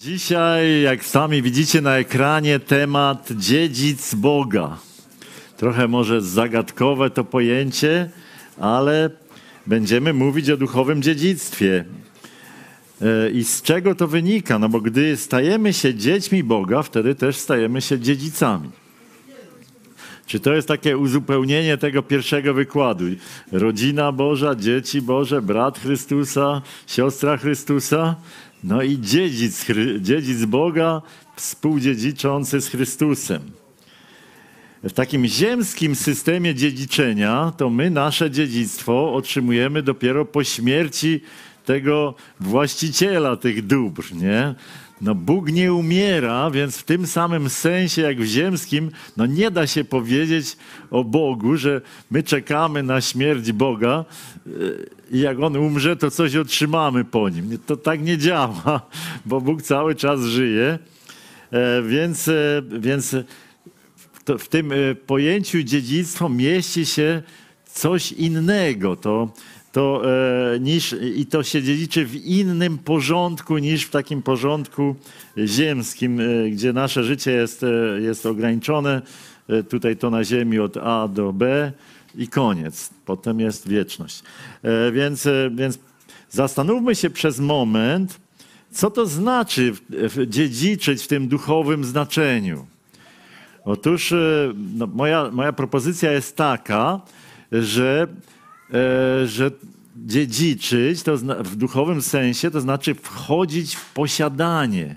Dzisiaj, jak sami widzicie na ekranie, temat dziedzic Boga. Trochę może zagadkowe to pojęcie, ale będziemy mówić o duchowym dziedzictwie. E, I z czego to wynika? No bo gdy stajemy się dziećmi Boga, wtedy też stajemy się dziedzicami. Czy to jest takie uzupełnienie tego pierwszego wykładu? Rodzina Boża, dzieci Boże, brat Chrystusa, siostra Chrystusa, no i dziedzic, dziedzic Boga, współdziedziczący z Chrystusem. W takim ziemskim systemie dziedziczenia to my nasze dziedzictwo otrzymujemy dopiero po śmierci tego właściciela tych dóbr, nie? No Bóg nie umiera, więc w tym samym sensie jak w ziemskim, no nie da się powiedzieć o Bogu, że my czekamy na śmierć Boga i jak On umrze, to coś otrzymamy po Nim. To tak nie działa, bo Bóg cały czas żyje. E, więc, e, więc w tym e, pojęciu dziedzictwo mieści się coś innego. To, to, niż, I to się dziedziczy w innym porządku niż w takim porządku ziemskim, gdzie nasze życie jest, jest ograniczone. Tutaj to na ziemi od A do B i koniec. Potem jest wieczność. E, więc, e, więc zastanówmy się przez moment, co to znaczy dziedziczyć w tym duchowym znaczeniu. Otóż no, moja, moja propozycja jest taka, że E, że dziedziczyć to w duchowym sensie to znaczy wchodzić w posiadanie.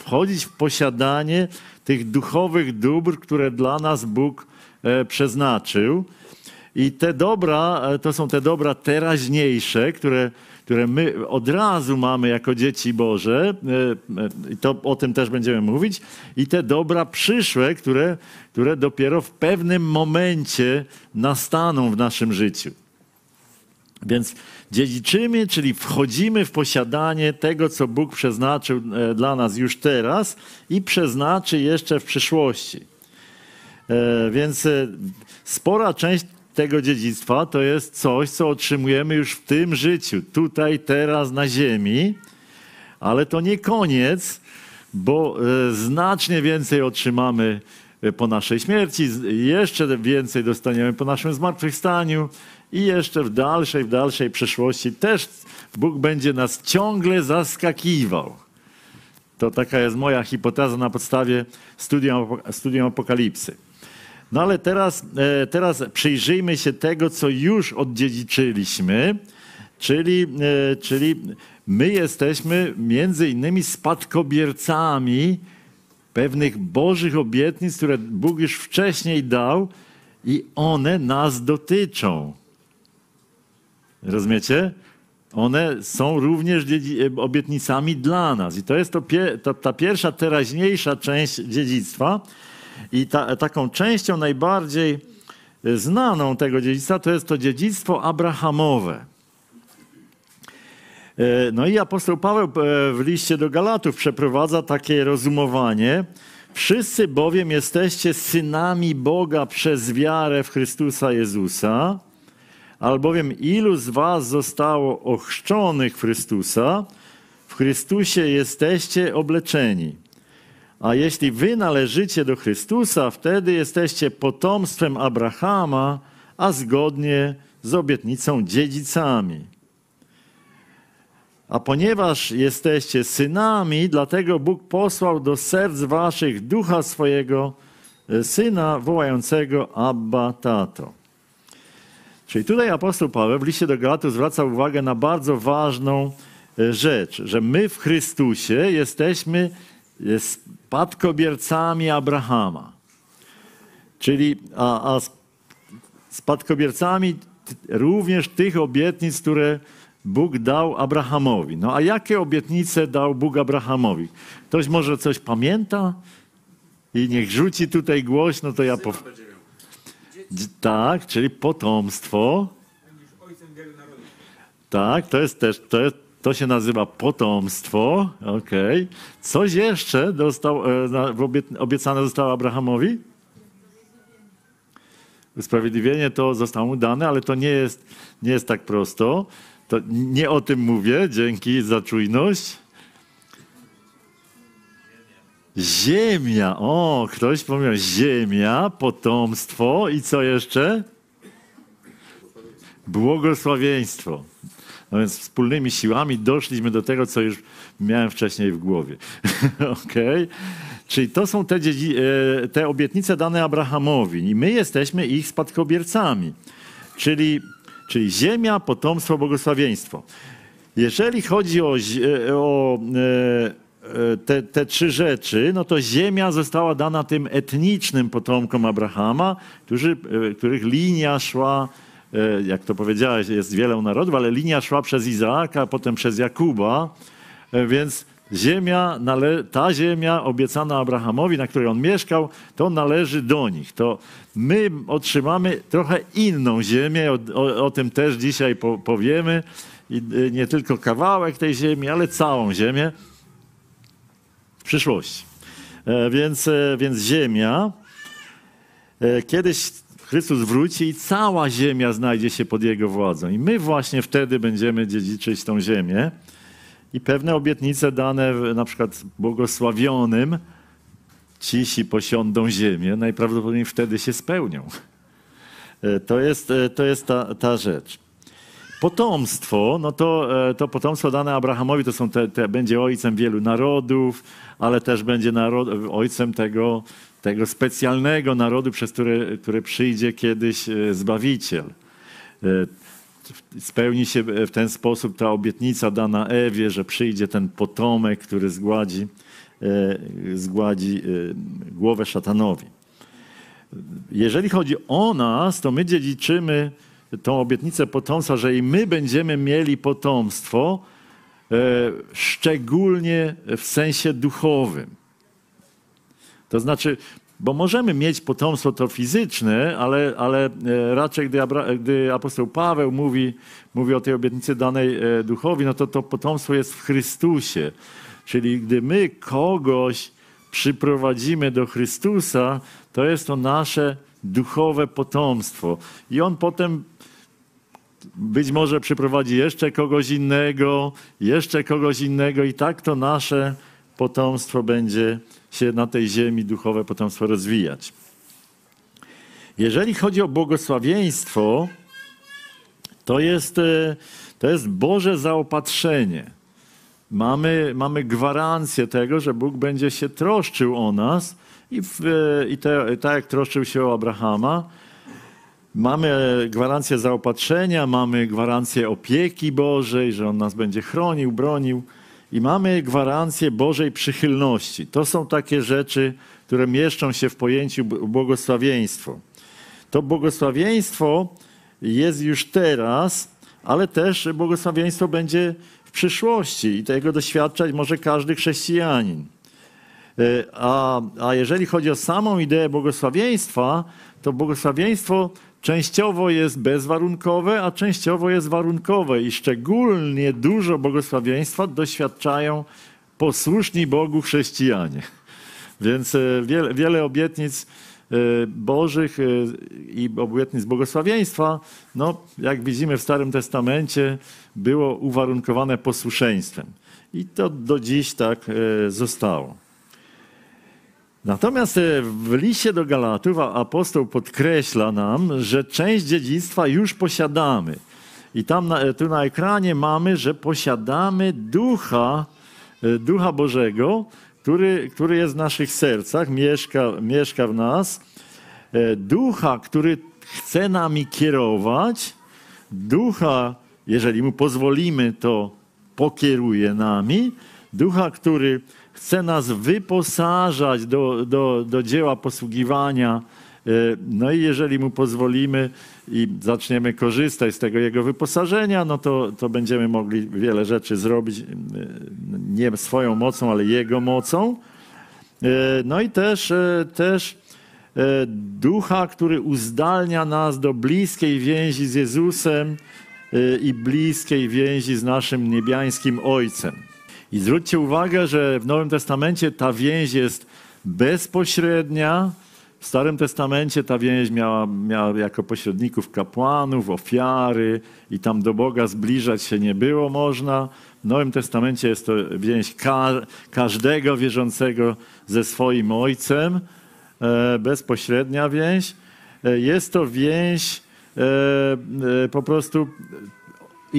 wchodzić w posiadanie tych duchowych dóbr, które dla nas Bóg e, przeznaczył. I te dobra e, to są te dobra teraźniejsze, które które my od razu mamy jako dzieci Boże, e, e, i to o tym też będziemy mówić, i te dobra przyszłe, które, które dopiero w pewnym momencie nastaną w naszym życiu. Więc dziedziczymy, czyli wchodzimy w posiadanie tego, co Bóg przeznaczył e, dla nas już teraz i przeznaczy jeszcze w przyszłości. Więc spora część tego dziedzictwa to jest coś, co otrzymujemy już w tym życiu, tutaj, teraz, na ziemi, ale to nie koniec, bo e, znacznie więcej otrzymamy e, po naszej śmierci, jeszcze więcej dostaniemy po naszym zmartwychwstaniu i jeszcze w dalszej, w dalszej przyszłości też Bóg będzie nas ciągle zaskakiwał. To taka jest moja hipoteza na podstawie studium, studium Apokalipsy. No ale teraz, e, teraz przyjrzyjmy się tego, co już odziedziczyliśmy, czyli, e, czyli my jesteśmy między innymi spadkobiercami pewnych Bożych obietnic, które Bóg już wcześniej dał i one nas dotyczą. Rozumiecie? One są również e, obietnicami dla nas. I to jest to, ta pierwsza, teraźniejsza część dziedzictwa. I ta, taką częścią najbardziej znaną tego dziedzictwa to jest to dziedzictwo abrahamowe. E, no i apostoł Paweł e, w liście do Galatów przeprowadza takie rozumowanie. Wszyscy bowiem jesteście synami Boga przez wiarę w Chrystusa Jezusa, albowiem ilu z was zostało ochrzczonych w Chrystusa, w Chrystusie jesteście obleczeni. A jeśli wy należycie do Chrystusa, wtedy jesteście potomstwem Abrahama, a zgodnie z obietnicą dziedzicami. A ponieważ jesteście synami, dlatego Bóg posłał do serc waszych ducha swojego e, syna wołającego Abba Tato. Czyli tutaj apostoł Paweł w liście do Galatu zwraca uwagę na bardzo ważną e, rzecz, że my w Chrystusie jesteśmy spadkobiercami Abrahama. Czyli a, a spadkobiercami również tych obietnic, które Bóg dał Abrahamowi. No a jakie obietnice dał Bóg Abrahamowi? Ktoś może coś pamięta? I niech rzuci tutaj głośno, to ja powiem. Tak, czyli potomstwo. Tak, to jest też, to jest, to się nazywa potomstwo. Okay. Coś jeszcze dostał, e, obiecane zostało Abrahamowi? Usprawiedliwienie to zostało mu dane, ale to nie jest, nie jest tak prosto. To nie o tym mówię, dzięki za czujność. Ziemia. O, ktoś pomyślał. Ziemia, potomstwo i co jeszcze? Błogosławieństwo. No więc wspólnymi siłami doszliśmy do tego, co już miałem wcześniej w głowie. okay? Czyli to są te, e, te obietnice dane Abrahamowi i my jesteśmy ich spadkobiercami. Czyli, czyli ziemia, potomstwo, błogosławieństwo. Jeżeli chodzi o, e, o e, te, te, trzy rzeczy, no to ziemia została dana tym etnicznym potomkom Abrahama, którzy, których linia szła jak to powiedziałeś, jest wiele narodów, ale linia szła przez Izaaka, potem przez Jakuba, e, więc ziemia, ta ziemia obiecana Abrahamowi, na której on mieszkał, to należy do nich. To my otrzymamy trochę inną ziemię, o, o, o tym też dzisiaj po, powiemy. I e, nie tylko kawałek tej ziemi, ale całą ziemię w przyszłości. Więc, więc ziemia kiedyś Chrystus wróci i cała ziemia znajdzie się pod Jego władzą. I my właśnie wtedy będziemy dziedziczyć tą ziemię. I pewne obietnice dane na przykład błogosławionym, cisi posiądą ziemię, najprawdopodobniej wtedy się spełnią. E, to jest, e, to jest ta, ta rzecz. Potomstwo, no to, e, to potomstwo dane Abrahamowi to są te, te, będzie ojcem wielu narodów, ale też będzie narod, ojcem tego, tego specjalnego narodu, przez który, który przyjdzie kiedyś e, Zbawiciel. E, spełni się w ten sposób ta obietnica dana Ewie, że przyjdzie ten potomek, który zgładzi, e, zgładzi głowę szatanowi. Jeżeli chodzi o nas, to my dziedziczymy tą obietnicę potomstwa, że i my będziemy mieli potomstwo, szczególnie w sensie duchowym. To znaczy, bo możemy mieć potomstwo to fizyczne, ale, ale e, raczej gdy, gdy apostoł Paweł mówi, mówi o tej obietnicy danej e, duchowi, no to to potomstwo jest w Chrystusie. Czyli gdy my kogoś przyprowadzimy do Chrystusa, to jest to nasze duchowe potomstwo. I on potem być może przyprowadzi jeszcze kogoś innego, jeszcze kogoś innego, i tak to nasze potomstwo będzie się na tej ziemi duchowe potomstwo rozwijać. Jeżeli chodzi o błogosławieństwo, to jest, e, to jest Boże zaopatrzenie. Mamy, mamy gwarancję tego, że Bóg będzie się troszczył o nas i, w, e, i te, tak jak troszczył się o Abrahama, Mamy gwarancję zaopatrzenia, mamy gwarancję opieki Bożej, że On nas będzie chronił, bronił i mamy gwarancję Bożej przychylności. To są takie rzeczy, które mieszczą się w pojęciu błogosławieństwo. To błogosławieństwo jest już teraz, ale też błogosławieństwo będzie w przyszłości i tego doświadczać może każdy chrześcijanin. E, a, a jeżeli chodzi o samą ideę błogosławieństwa, to błogosławieństwo częściowo jest bezwarunkowe, a częściowo jest warunkowe i szczególnie dużo błogosławieństwa doświadczają posłuszni Bogu chrześcijanie. Więc e, wiele, wiele obietnic e, Bożych e, i obietnic błogosławieństwa, no, jak widzimy w Starym Testamencie, było uwarunkowane posłuszeństwem. I to do dziś tak zostało. Natomiast e, w liście do Galatów apostoł podkreśla nam, że część dziedzictwa już posiadamy. I tam na, tu na ekranie mamy, że posiadamy ducha, e, ducha Bożego, który, który jest w naszych sercach, mieszka, mieszka w nas. E, ducha, który chce nami kierować. Ducha, jeżeli mu pozwolimy, to pokieruje nami. Ducha, który chce nas wyposażać do, do, do dzieła posługiwania. E, no i jeżeli mu pozwolimy i zaczniemy korzystać z tego jego wyposażenia, no to, to będziemy mogli wiele rzeczy zrobić e, nie swoją mocą, ale jego mocą. E, no i też, też ducha, który uzdalnia nas do bliskiej więzi z Jezusem i bliskiej więzi z naszym niebiańskim Ojcem. I zwróćcie uwagę, że w Nowym Testamencie ta więź jest bezpośrednia, w Starym Testamencie ta więź miała, miała jako pośredników kapłanów, ofiary i tam do Boga zbliżać się nie było można. W Nowym Testamencie jest to więź ka każdego wierzącego ze swoim Ojcem, e, bezpośrednia więź. E, jest to więź e, e, po prostu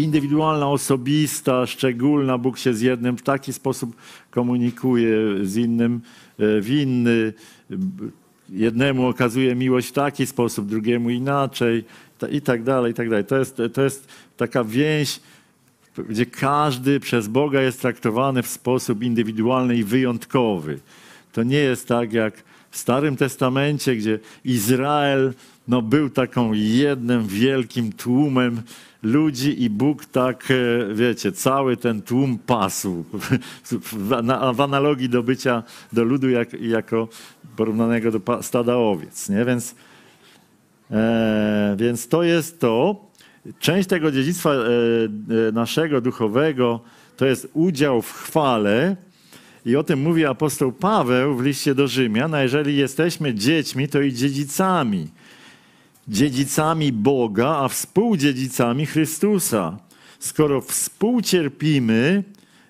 indywidualna, osobista, szczególna. Bóg się z jednym w taki sposób komunikuje, z innym e, w inny. Jednemu okazuje miłość w taki sposób, drugiemu inaczej i tak dalej, i tak dalej. To jest, to jest taka więź, gdzie każdy przez Boga jest traktowany w sposób indywidualny i wyjątkowy. To nie jest tak jak w Starym Testamencie, gdzie Izrael no, był taką jednym wielkim tłumem ludzi i Bóg tak, e, wiecie, cały ten tłum pasł w analogii do bycia do ludu jak, jako porównanego do stada owiec. Nie? Więc, e, więc to jest to. Część tego dziedzictwa e, e, naszego duchowego to jest udział w chwale. I o tym mówi apostoł Paweł w liście do Rzymian. A jeżeli jesteśmy dziećmi, to i dziedzicami. Dziedzicami Boga, a współdziedzicami Chrystusa. Skoro współcierpimy,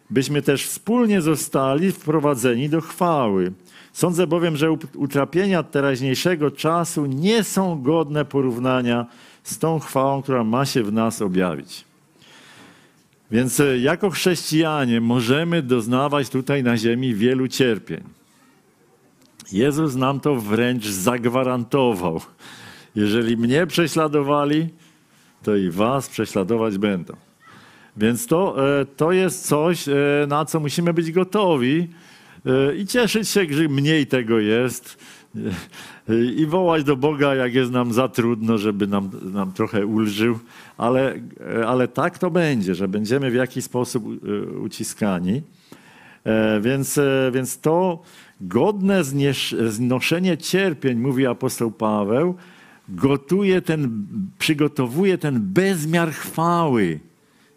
byśmy też wspólnie zostali wprowadzeni do chwały. Sądzę bowiem, że utrapienia teraźniejszego czasu nie są godne porównania z tą chwałą, która ma się w nas objawić. Więc e, jako chrześcijanie możemy doznawać tutaj na ziemi wielu cierpień. Jezus nam to wręcz zagwarantował. Jeżeli mnie prześladowali, to i was prześladować będą. Więc to, e, to jest coś, e, na co musimy być gotowi i cieszyć się, że mniej tego jest i wołać do Boga, jak jest nam za trudno, żeby nam, nam trochę ulżył, ale, ale tak to będzie, że będziemy w jakiś sposób e, uciskani. E, więc, e, więc to godne znoszenie cierpień, mówi apostoł Paweł, gotuje ten, przygotowuje ten bezmiar chwały,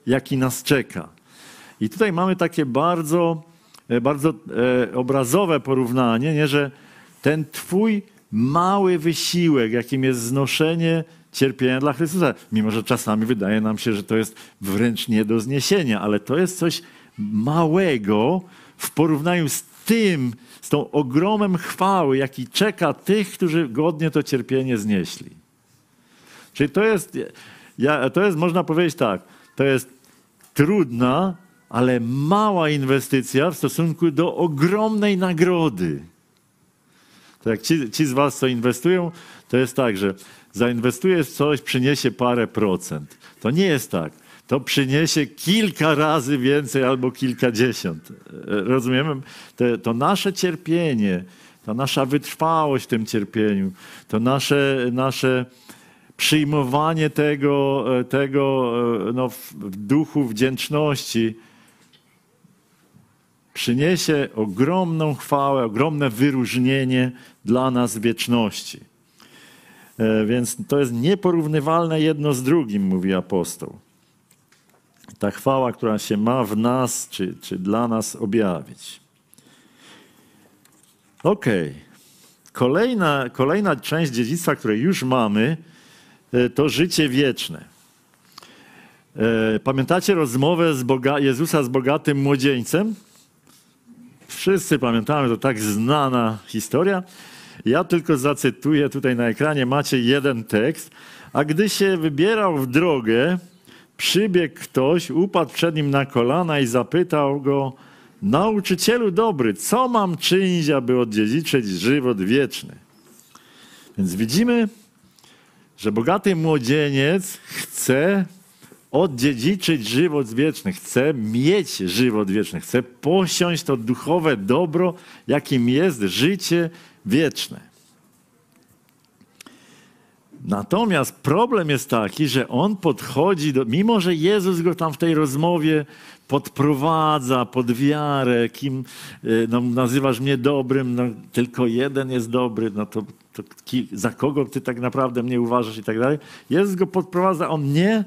jaki nas czeka. I tutaj mamy takie bardzo, bardzo obrazowe porównanie, nie, że ten Twój mały wysiłek, jakim jest znoszenie cierpienia dla Chrystusa. Mimo, że czasami wydaje nam się, że to jest wręcz nie do zniesienia, ale to jest coś małego w porównaniu z tym, z tą ogromem chwały, jaki czeka tych, którzy godnie to cierpienie znieśli. Czyli to jest, ja, to jest, można powiedzieć tak, to jest trudna, ale mała inwestycja w stosunku do ogromnej nagrody. To jak ci, ci z was, co inwestują, to jest tak, że zainwestujesz w coś, przyniesie parę procent. To nie jest tak. To przyniesie kilka razy więcej albo kilkadziesiąt. Rozumiemy? To, to nasze cierpienie, ta nasza wytrwałość w tym cierpieniu, to nasze, nasze przyjmowanie tego, tego no, w duchu wdzięczności, przyniesie ogromną chwałę, ogromne wyróżnienie dla nas w wieczności. E, więc to jest nieporównywalne jedno z drugim, mówi apostoł. Ta chwała, która się ma w nas, czy, czy dla nas objawić. Okej. Okay. Kolejna, kolejna część dziedzictwa, które już mamy, e, to życie wieczne. E, pamiętacie rozmowę z Boga, Jezusa z bogatym młodzieńcem? Wszyscy pamiętamy, to tak znana historia. Ja tylko zacytuję tutaj na ekranie, macie jeden tekst. A gdy się wybierał w drogę, przybiegł ktoś, upadł przed nim na kolana i zapytał go, nauczycielu dobry, co mam czynić, aby odziedziczyć żywot wieczny? Więc widzimy, że bogaty młodzieniec chce odziedziczyć żywot wieczny, chce mieć żywot wieczny, chce posiąść to duchowe dobro, jakim jest życie wieczne. Natomiast problem jest taki, że on podchodzi do, mimo że Jezus go tam w tej rozmowie podprowadza pod wiarę, kim y, no, nazywasz mnie dobrym, no, tylko jeden jest dobry, no to, to za kogo ty tak naprawdę mnie uważasz i tak dalej. Jezus go podprowadza, on nie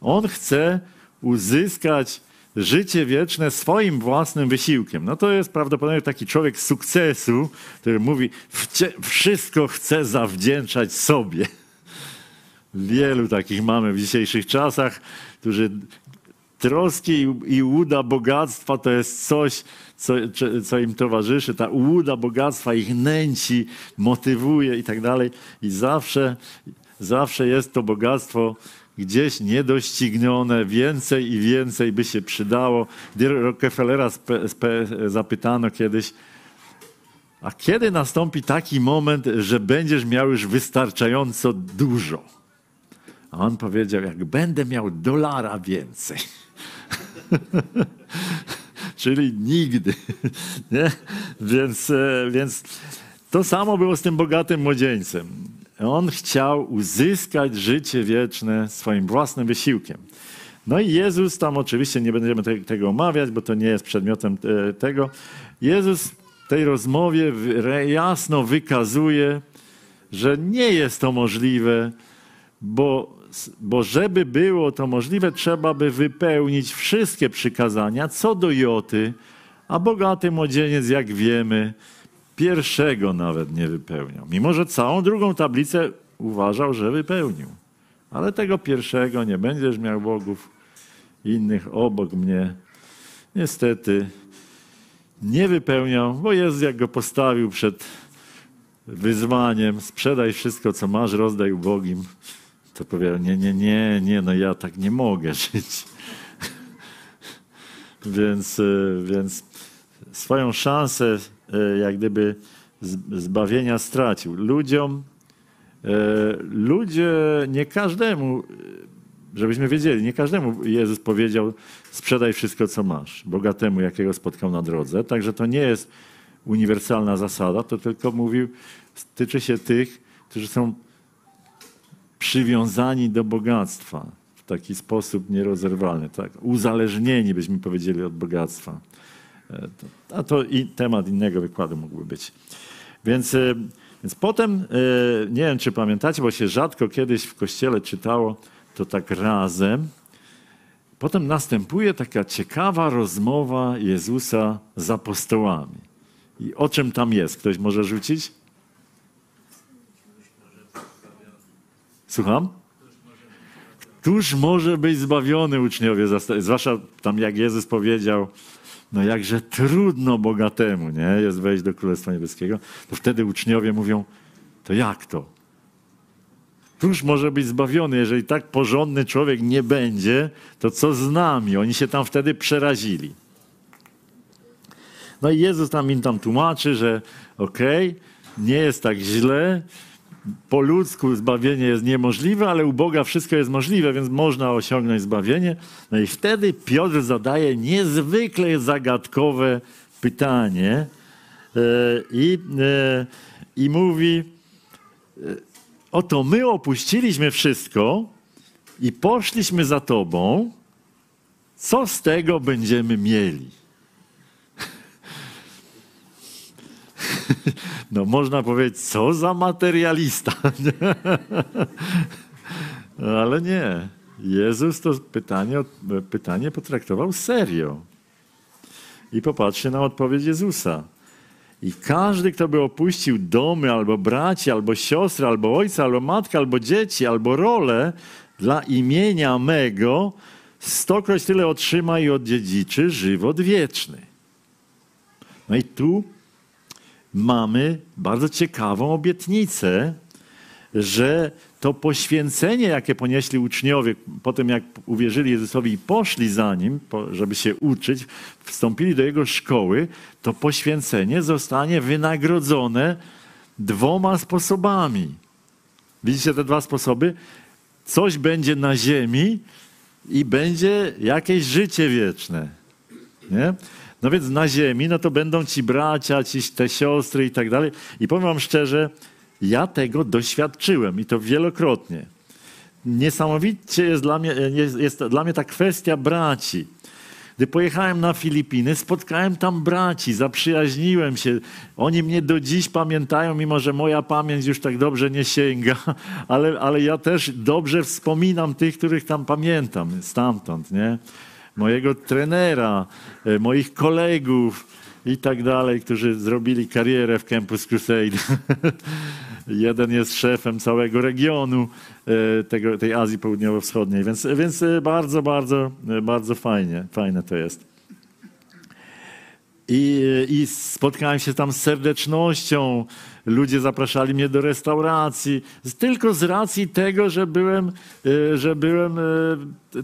on chce uzyskać życie wieczne swoim własnym wysiłkiem. No to jest prawdopodobnie taki człowiek sukcesu, który mówi, wszystko chce zawdzięczać sobie. Wielu takich mamy w dzisiejszych czasach, którzy troski i łuda bogactwa to jest coś, co, co, im towarzyszy. Ta łuda bogactwa ich nęci, motywuje i tak dalej. I zawsze, zawsze jest to bogactwo gdzieś niedoścignione, więcej i więcej by się przydało. Gdy Rockefellera zapytano kiedyś, a kiedy nastąpi taki moment, że będziesz miał już wystarczająco dużo? A on powiedział, jak będę miał dolara więcej. Czyli nigdy. Nie? Więc, e, więc to samo było z tym bogatym młodzieńcem. On chciał uzyskać życie wieczne swoim własnym wysiłkiem. No i Jezus, tam oczywiście nie będziemy te, tego omawiać, bo to nie jest przedmiotem te, tego. Jezus w tej rozmowie jasno wykazuje, że nie jest to możliwe, bo, bo żeby było to możliwe, trzeba by wypełnić wszystkie przykazania co do Joty, a bogaty młodzieniec, jak wiemy, pierwszego nawet nie wypełniał. Mimo, że całą drugą tablicę uważał, że wypełnił. Ale tego pierwszego nie będziesz miał bogów innych obok mnie. Niestety nie wypełniał, bo Jezus jak go postawił przed wyzwaniem, sprzedaj wszystko, co masz, rozdaj ubogim, to powiedział, nie, nie, nie, nie, no ja tak nie mogę żyć. więc, e, więc swoją szansę E, jak gdyby zbawienia stracił. Ludziom, e, ludzie, nie każdemu, żebyśmy wiedzieli, nie każdemu Jezus powiedział, sprzedaj wszystko, co masz, bogatemu, jakiego spotkał na drodze. Także to nie jest uniwersalna zasada, to tylko mówił, tyczy się tych, którzy są przywiązani do bogactwa w taki sposób nierozerwalny, tak? uzależnieni, byśmy powiedzieli, od bogactwa. E, a to i temat innego wykładu mógłby być. Więc, e, więc potem, e, nie wiem czy pamiętacie, bo się rzadko kiedyś w kościele czytało to tak razem. Potem następuje taka ciekawa rozmowa Jezusa z apostołami. I o czym tam jest? Ktoś może rzucić? Słucham? Któż może być zbawiony uczniowie? Zwłaszcza tam jak Jezus powiedział, no jakże trudno bogatemu nie, jest wejść do Królestwa Niebieskiego, to wtedy uczniowie mówią, to jak to? Któż może być zbawiony, jeżeli tak porządny człowiek nie będzie, to co z nami? Oni się tam wtedy przerazili. No i Jezus tam im tam tłumaczy, że okej, okay, nie jest tak źle, po ludzku zbawienie jest niemożliwe, ale u Boga wszystko jest możliwe, więc można osiągnąć zbawienie. No i wtedy Piotr zadaje niezwykle zagadkowe pytanie e, i, e, i mówi: e, Oto my opuściliśmy wszystko i poszliśmy za Tobą. Co z tego będziemy mieli? No można powiedzieć, co za materialista. Ale nie. Jezus to pytanie, pytanie potraktował serio. I popatrzcie na odpowiedź Jezusa. I każdy, kto by opuścił domy, albo braci, albo siostry, albo ojca, albo matkę, albo dzieci, albo rolę dla imienia mego, stokroć tyle otrzyma i oddziedziczy żywot wieczny. No i tu mamy bardzo ciekawą obietnicę, że to poświęcenie, jakie ponieśli uczniowie po tym, jak uwierzyli Jezusowi i poszli za Nim, żeby się uczyć, wstąpili do Jego szkoły, to poświęcenie zostanie wynagrodzone dwoma sposobami. Widzicie te dwa sposoby? Coś będzie na ziemi i będzie jakieś życie wieczne. Nie? No więc na ziemi, no to będą ci bracia, ci te siostry i tak dalej. I powiem wam szczerze, ja tego doświadczyłem i to wielokrotnie. Niesamowicie jest dla mnie, jest, dla mnie ta kwestia braci. Gdy pojechałem na Filipiny, spotkałem tam braci, zaprzyjaźniłem się. Oni mnie do dziś pamiętają, mimo że moja pamięć już tak dobrze nie sięga, ale, ale ja też dobrze wspominam tych, których tam pamiętam stamtąd, nie? Mojego trenera, e, moich kolegów i tak dalej, którzy zrobili karierę w Campus Crusade. Jeden jest szefem całego regionu e, tego, tej Azji Południowo-Wschodniej, więc, więc e, bardzo, bardzo, bardzo fajnie, fajne to jest. I, I spotkałem się tam z serdecznością. Ludzie zapraszali mnie do restauracji. Tylko z racji tego, że byłem, że byłem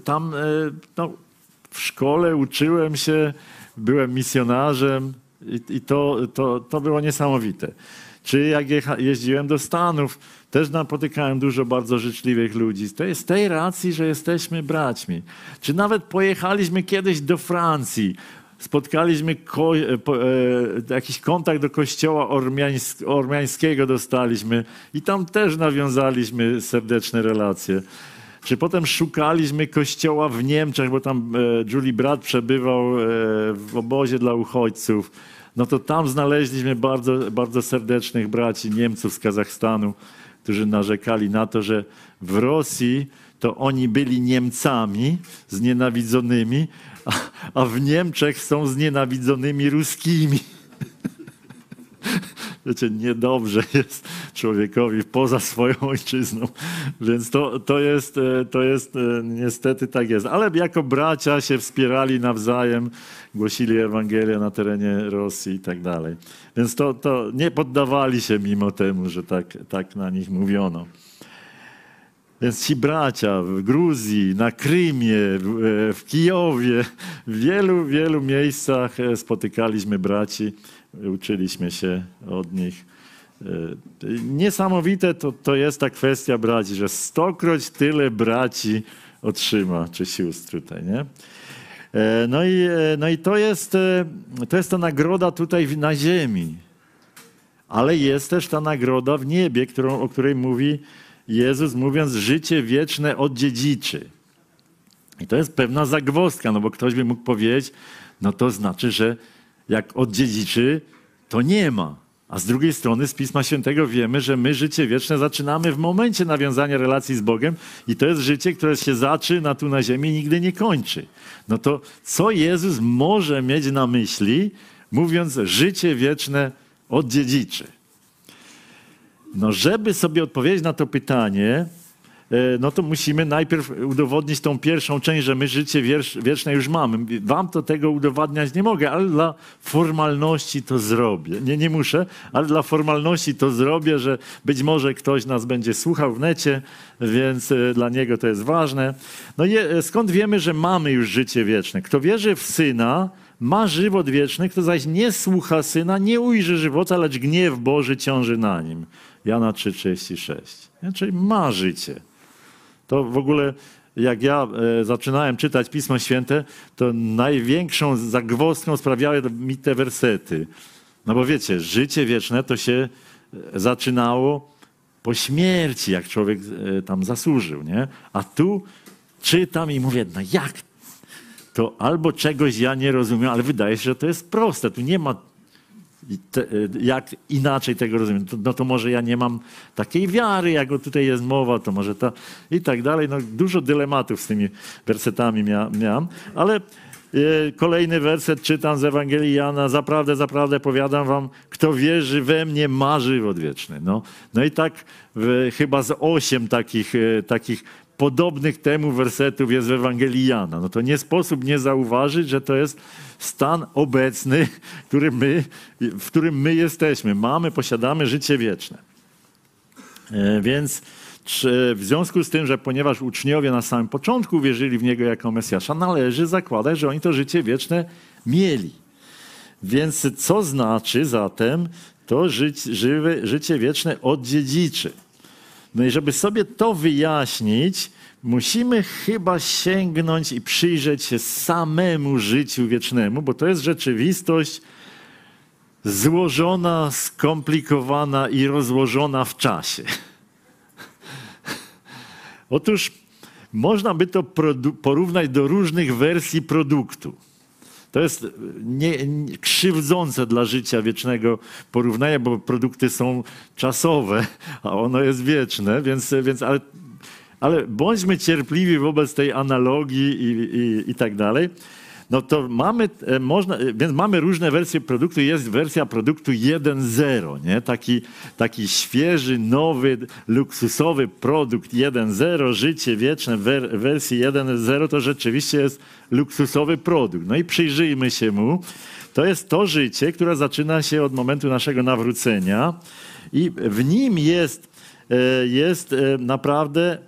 tam no, w szkole, uczyłem się, byłem misjonarzem i, i to, to, to było niesamowite. Czy jak jeździłem do Stanów, też napotykałem dużo bardzo życzliwych ludzi. To jest z tej racji, że jesteśmy braćmi. Czy nawet pojechaliśmy kiedyś do Francji spotkaliśmy ko- e, e, jakiś kontakt do kościoła ormiańsk- ormiańskiego dostaliśmy i tam też nawiązaliśmy serdeczne relacje. Czy potem szukaliśmy kościoła w Niemczech, bo tam e, Julie Brat przebywał e, w obozie dla uchodźców. No to tam znaleźliśmy bardzo, bardzo serdecznych braci Niemców z Kazachstanu, którzy narzekali na to, że w Rosji to oni byli Niemcami znienawidzonymi, a, a w Niemczech są znienawidzonymi ruskimi. Wiecie, niedobrze jest człowiekowi poza swoją ojczyzną. Więc to, to, jest, e, to jest, e, niestety tak jest. Ale jako bracia się wspierali nawzajem, głosili Ewangelię na terenie Rosji i tak dalej. Więc to, to nie poddawali się mimo temu, że tak, tak na nich mówiono. Więc ci bracia w Gruzji, na Krymie, w Kijowie, w wielu, wielu miejscach e, spotykaliśmy braci, uczyliśmy się od nich. E, niesamowite to, to jest ta kwestia braci, że stokroć tyle braci otrzyma, czy sióstr tutaj, nie? E, no i, no i to, jest, to jest ta nagroda tutaj na ziemi. Ale jest też ta nagroda w niebie, którą, o której mówi Jezus mówiąc, życie wieczne odziedziczy. I to jest pewna zagwozdka, no bo ktoś by mógł powiedzieć, no to znaczy, że jak odziedziczy, to nie ma. A z drugiej strony z Pisma Świętego wiemy, że my życie wieczne zaczynamy w momencie nawiązania relacji z Bogiem i to jest życie, które się zaczyna tu na ziemi i nigdy nie kończy. No to co Jezus może mieć na myśli, mówiąc życie wieczne odziedziczy? No, żeby sobie odpowiedzieć na to pytanie, no to musimy najpierw udowodnić tą pierwszą część, że my życie wieczne już mamy. Wam to tego udowadniać nie mogę, ale dla formalności to zrobię. Nie, nie muszę, ale dla formalności to zrobię, że być może ktoś nas będzie słuchał w necie, więc e, dla niego to jest ważne. No e, skąd wiemy, że mamy już życie wieczne? Kto wierzy w Syna, ma żywot wieczny, kto zaś nie słucha Syna, nie ujrzy żywota, lecz gniew Boży ciąży na nim. Jana 3,36. Czyli ma życie. To w ogóle, jak ja e, zaczynałem czytać Pismo Święte, to największą zagwozdką sprawiały mi te wersety. No bo wiecie, życie wieczne to się e, zaczynało po śmierci, jak człowiek e, tam zasłużył, nie? A tu czytam i mówię, no jak? To albo czegoś ja nie rozumiem, ale wydaje się, że to jest proste. Tu nie ma te, jak inaczej tego rozumiem? No to może ja nie mam takiej wiary, jak tutaj jest mowa, to może ta i tak dalej. No, dużo dylematów z tymi wersetami mia, miałem, ale e, kolejny werset czytam z Ewangelii Jana. Zaprawdę, zaprawdę powiadam wam, kto wierzy we mnie ma żywot wieczny. No, no i tak chyba z osiem takich, e, takich podobnych temu wersetów jest w Ewangelii Jana. No to nie sposób nie zauważyć, że to jest stan obecny, który my, w którym my jesteśmy. Mamy, posiadamy życie wieczne. E, więc w związku z tym, że ponieważ uczniowie na samym początku wierzyli w Niego jako Mesjasza, należy zakładać, że oni to życie wieczne mieli. Więc co znaczy zatem to życie, żywe, życie wieczne odziedziczy? No i żeby sobie to wyjaśnić, musimy chyba sięgnąć i przyjrzeć się samemu życiu wiecznemu, bo to jest rzeczywistość złożona, skomplikowana i rozłożona w czasie. Otóż można by to porównać do różnych wersji produktu. To jest nie, nie, krzywdzące dla życia wiecznego porównanie, bo produkty są czasowe, a ono jest wieczne, więc, więc ale ale bądźmy cierpliwi wobec tej analogii i, i, i tak dalej. No to mamy, e, można, e, więc mamy różne wersje produktu. Jest wersja produktu 1.0, nie? Taki, taki świeży, nowy, luksusowy produkt 1.0, życie wieczne w wersji 1.0 to rzeczywiście jest luksusowy produkt. No i przyjrzyjmy się mu. To jest to życie, które zaczyna się od momentu naszego nawrócenia i w nim jest, e, jest naprawdę,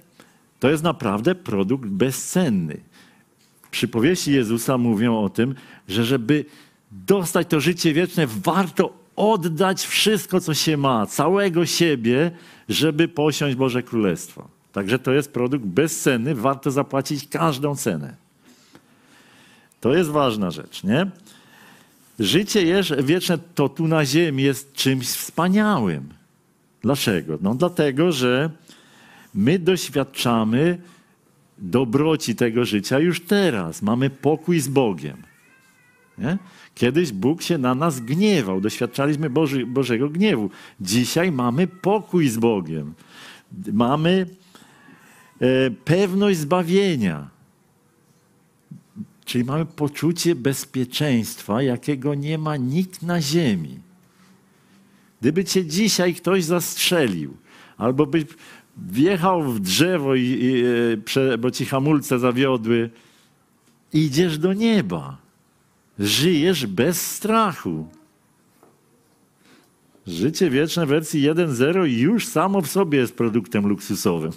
to jest naprawdę produkt bezcenny przypowieści Jezusa mówią o tym, że żeby dostać to życie wieczne, warto oddać wszystko, co się ma, całego siebie, żeby posiąść Boże Królestwo. Także to jest produkt bezcenny, warto zapłacić każdą cenę. To jest ważna rzecz, nie? Życie wieczne to tu na ziemi jest czymś wspaniałym. Dlaczego? No dlatego, że my doświadczamy dobroci tego życia już teraz. Mamy pokój z Bogiem. Nie? Kiedyś Bóg się na nas gniewał, doświadczaliśmy Boży, Bożego gniewu. Dzisiaj mamy pokój z Bogiem. Mamy e, pewność zbawienia. Czyli mamy poczucie bezpieczeństwa, jakiego nie ma nikt na ziemi. Gdyby cię dzisiaj ktoś zastrzelił, albo by wjechał w drzewo, i, i, e, bo ci hamulce zawiodły, idziesz do nieba. Żyjesz bez strachu. Życie wieczne wersji 1.0 już samo w sobie jest produktem luksusowym.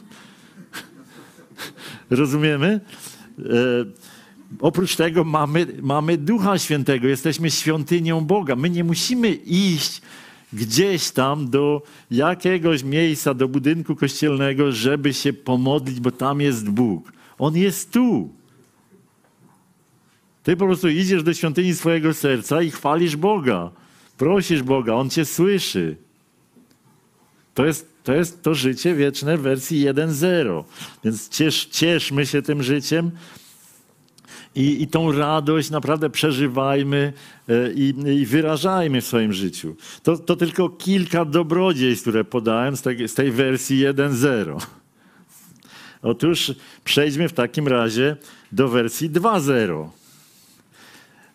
Rozumiemy? E, oprócz tego mamy, mamy Ducha Świętego, jesteśmy świątynią Boga. My nie musimy iść gdzieś tam do jakiegoś miejsca, do budynku kościelnego, żeby się pomodlić, bo tam jest Bóg. On jest tu. Ty po prostu idziesz do świątyni swojego serca i chwalisz Boga. Prosisz Boga, On cię słyszy. To jest to, jest to życie wieczne w wersji 1.0. Więc ciesz, cieszmy się tym życiem, i, i tą radość naprawdę przeżywajmy e, i, i wyrażajmy w swoim życiu. To, to tylko kilka dobrodziejstw, które podałem z tej, z tej wersji 1.0. Otóż przejdźmy w takim razie do wersji 2.0.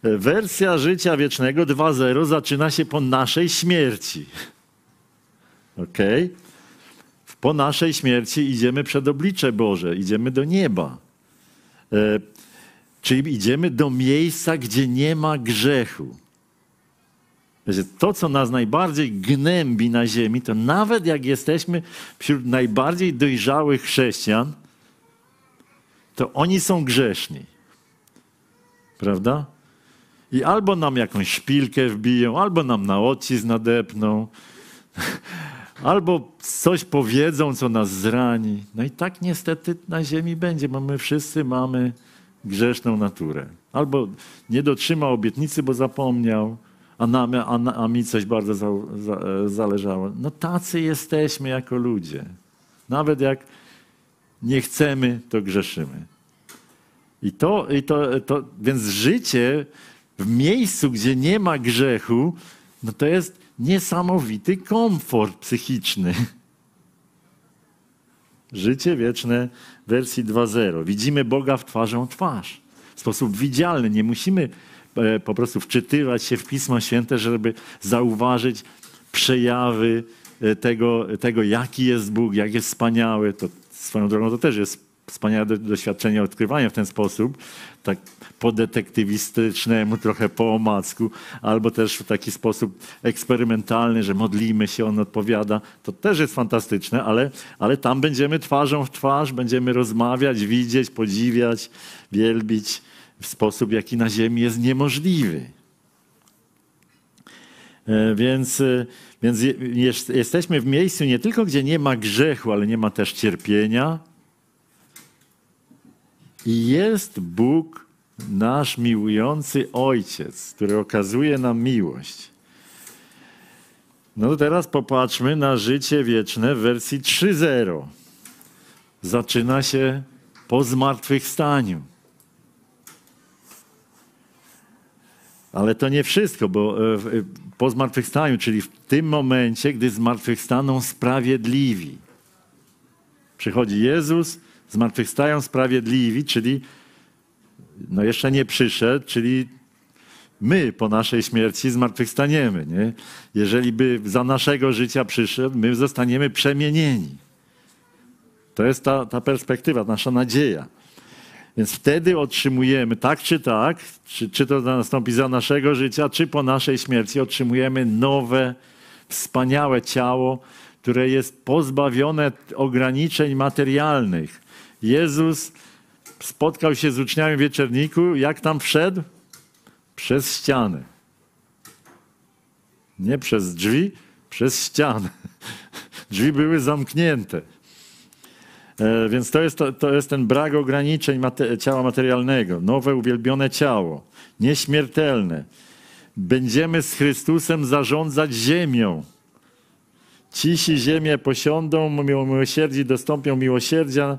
E, wersja życia wiecznego 2.0 zaczyna się po naszej śmierci. Ok? Po naszej śmierci idziemy przed oblicze Boże, idziemy do nieba. Czyli idziemy do miejsca, gdzie nie ma grzechu. To, co nas najbardziej gnębi na ziemi, to nawet jak jesteśmy wśród najbardziej dojrzałych chrześcijan, to oni są grzeszni. Prawda? I albo nam jakąś szpilkę wbiją, albo nam na odcisk nadepną, albo coś powiedzą, co nas zrani. No i tak niestety na ziemi będzie, bo my wszyscy mamy grzeszną naturę. Albo nie dotrzymał obietnicy, bo zapomniał, a, nam, a, a mi coś bardzo za, za, zależało. No tacy jesteśmy jako ludzie. Nawet jak nie chcemy, to grzeszymy. I to, i to, to, więc życie w miejscu, gdzie nie ma grzechu, no to jest niesamowity komfort psychiczny. Życie wieczne wersji 2.0. Widzimy Boga w twarzą twarz. W sposób widzialny. Nie musimy e, po prostu wczytywać się w Pismo Święte, żeby zauważyć przejawy e, tego, tego jaki jest Bóg, jak jest wspaniały. To swoją drogą to też jest wspaniałe doświadczenie odkrywania w ten sposób, tak po detektywistycznemu, trochę po omacku, albo też w taki sposób eksperymentalny, że modlimy się, on odpowiada. To też jest fantastyczne, ale, ale tam będziemy twarzą w twarz, będziemy rozmawiać, widzieć, podziwiać, wielbić w sposób, jaki na ziemi jest niemożliwy. E, więc, e, więc jesteśmy w miejscu nie tylko, gdzie nie ma grzechu, ale nie ma też cierpienia, jest Bóg, nasz miłujący Ojciec, który okazuje nam miłość. No teraz popatrzmy na życie wieczne w wersji 3.0. Zaczyna się po zmartwychwstaniu. Ale to nie wszystko, bo e, po zmartwychwstaniu, czyli w tym momencie, gdy zmartwychwstaną sprawiedliwi. Przychodzi Jezus, zmartwychwstają sprawiedliwi, czyli no jeszcze nie przyszedł, czyli my po naszej śmierci zmartwychwstaniemy. Nie? Jeżeli by za naszego życia przyszedł, my zostaniemy przemienieni. To jest ta, ta perspektywa, nasza nadzieja. Więc wtedy otrzymujemy, tak czy tak, czy, czy to nastąpi za naszego życia, czy po naszej śmierci, otrzymujemy nowe, wspaniałe ciało, które jest pozbawione ograniczeń materialnych. Jezus spotkał się z uczniami w wieczerniku, jak tam wszedł? Przez ścianę. Nie przez drzwi, przez ścianę. Drzwi były zamknięte. E, więc to jest, to, to jest ten brak ograniczeń mate, ciała materialnego. Nowe, uwielbione ciało. Nieśmiertelne. Będziemy z Chrystusem zarządzać ziemią. Cisi ziemię posiądą, miłosierdzie dostąpią miłosierdzia,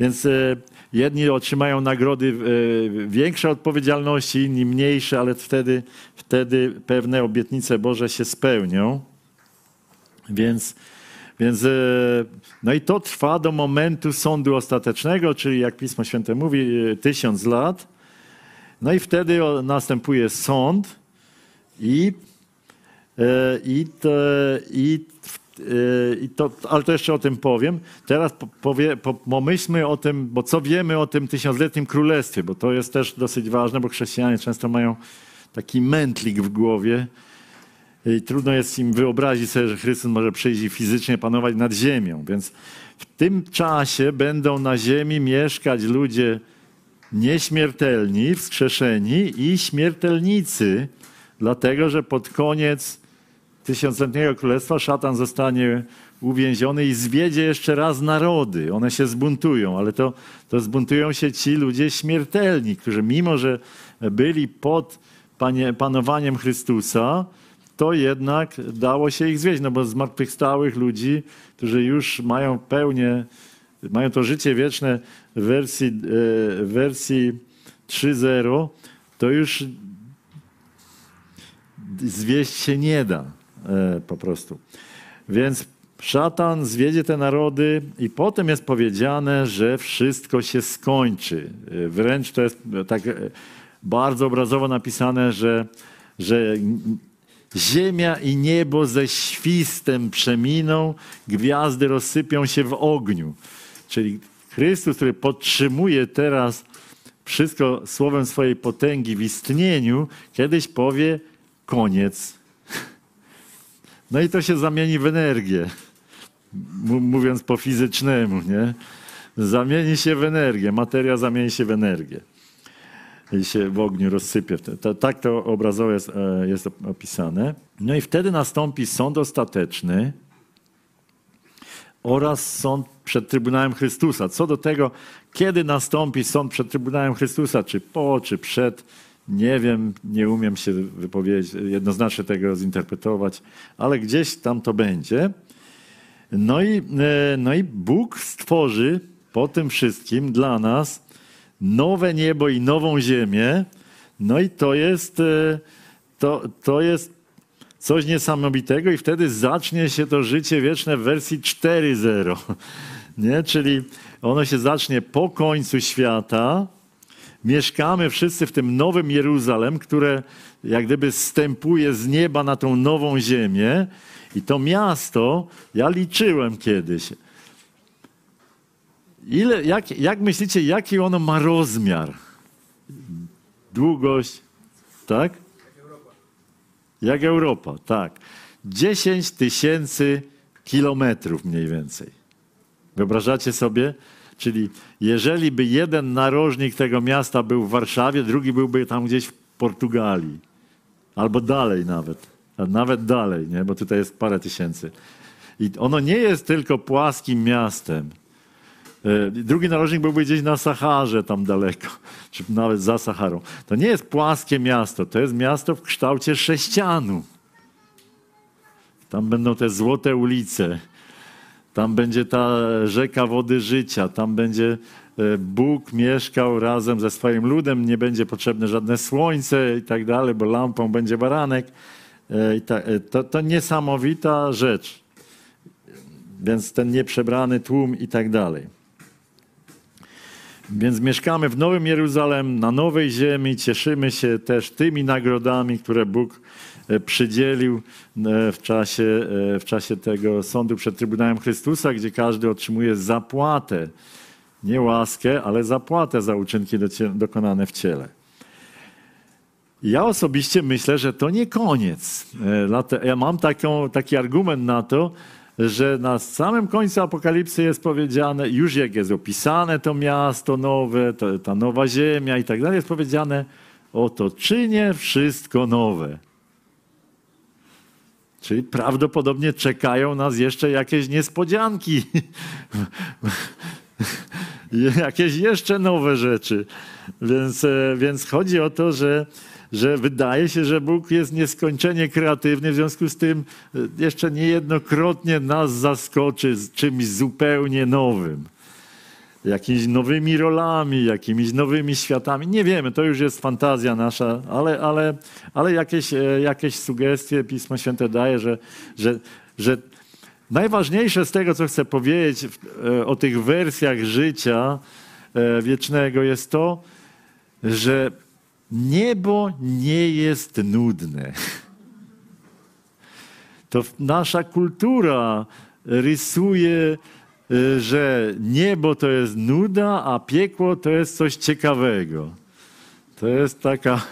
więc e, jedni otrzymają nagrody e, większe odpowiedzialności, inni mniejsze, ale wtedy, wtedy pewne obietnice Boże się spełnią. Więc, więc e, no i to trwa do momentu sądu ostatecznego, czyli jak Pismo Święte mówi, tysiąc lat. No i wtedy następuje sąd i, i, I to, ale to jeszcze o tym powiem. Teraz powie, pomyślmy o tym, bo co wiemy o tym tysiącletnim królestwie, bo to jest też dosyć ważne, bo chrześcijanie często mają taki mętlik w głowie i trudno jest im wyobrazić sobie, że Chrystus może przyjść i fizycznie panować nad ziemią. Więc w tym czasie będą na ziemi mieszkać ludzie nieśmiertelni, wskrzeszeni i śmiertelnicy, dlatego że pod koniec tysiącletniego królestwa szatan zostanie uwięziony i zwiedzie jeszcze raz narody. One się zbuntują, ale to, to zbuntują się ci ludzie śmiertelni, którzy mimo, że byli pod panie, panowaniem Chrystusa, to jednak dało się ich zwieść, no bo zmartwychwstałych ludzi, którzy już mają pełnię, mają to życie wieczne w wersji, e, wersji 3.0, to już zwieść się nie da. E, po prostu. Więc szatan zwiedzie te narody i potem jest powiedziane, że wszystko się skończy. E, wręcz to jest tak e, bardzo obrazowo napisane, że, że ziemia i niebo ze świstem przeminą, gwiazdy rozsypią się w ogniu. Czyli Chrystus, który podtrzymuje teraz wszystko słowem swojej potęgi w istnieniu, kiedyś powie koniec no i to się zamieni w energię, mówiąc po fizycznemu, nie? Zamieni się w energię, materia zamieni się w energię i się w ogniu rozsypie. Tak to obrazowo jest, e, jest opisane. No i wtedy nastąpi sąd ostateczny oraz sąd przed Trybunałem Chrystusa. Co do tego, kiedy nastąpi sąd przed Trybunałem Chrystusa, czy po, czy przed, nie wiem, nie umiem się wypowiedzieć, jednoznacznie tego zinterpretować, ale gdzieś tam to będzie. No i, e, no i Bóg stworzy po tym wszystkim dla nas nowe niebo i nową ziemię. No i to jest, e, to, to jest coś niesamowitego i wtedy zacznie się to życie wieczne w wersji 4.0. Nie? Czyli ono się zacznie po końcu świata, mieszkamy wszyscy w tym nowym Jeruzalem, które jak gdyby stępuje z nieba na tą nową ziemię. I to miasto, ja liczyłem kiedyś. Ile, jak, jak myślicie, jaki ono ma rozmiar? Długość, tak? Jak Europa. Jak Europa, tak. 10 tysięcy kilometrów mniej więcej. Wyobrażacie sobie? Czyli jeżeli by jeden narożnik tego miasta był w Warszawie, drugi byłby tam gdzieś w Portugalii. Albo dalej nawet. Nawet dalej, nie? bo tutaj jest parę tysięcy. I ono nie jest tylko płaskim miastem. E, drugi narożnik byłby gdzieś na Saharze, tam daleko, czy nawet za Saharą. To nie jest płaskie miasto, to jest miasto w kształcie sześcianu. Tam będą te złote ulice, tam będzie ta rzeka wody życia, tam będzie e, Bóg mieszkał razem ze swoim ludem, nie będzie potrzebne żadne słońce i tak dalej, bo lampą będzie baranek. E, e, to, to niesamowita rzecz. Więc ten nieprzebrany tłum i tak dalej. Więc mieszkamy w Nowym Jeruzalem, na nowej ziemi, cieszymy się też tymi nagrodami, które Bóg przydzielił e, w czasie, e, w czasie tego sądu przed Trybunałem Chrystusa, gdzie każdy otrzymuje zapłatę. Nie łaskę, ale zapłatę za uczynki dokonane w ciele. Ja osobiście myślę, że to nie koniec. Ja mam taką, taki argument na to, że na samym końcu Apokalipsy jest powiedziane, już jak jest opisane to miasto nowe, to, ta nowa ziemia i tak dalej, jest powiedziane, oto czynię wszystko nowe. Czyli prawdopodobnie czekają nas jeszcze jakieś niespodzianki, jakieś jeszcze nowe rzeczy. Więc, e, więc chodzi o to, że że wydaje się, że Bóg jest nieskończenie kreatywny, w związku z tym e, jeszcze niejednokrotnie nas zaskoczy z czymś zupełnie nowym. Jakimiś nowymi rolami, jakimiś nowymi światami. Nie wiemy, to już jest fantazja nasza, ale, ale, ale jakieś, e, jakieś sugestie Pismo Święte daje, że, że, że najważniejsze z tego, co chcę powiedzieć e, o tych wersjach życia wiecznego, jest to, że Niebo nie jest nudne. To nasza kultura rysuje, że niebo to jest nuda, a piekło to jest coś ciekawego. To jest taka,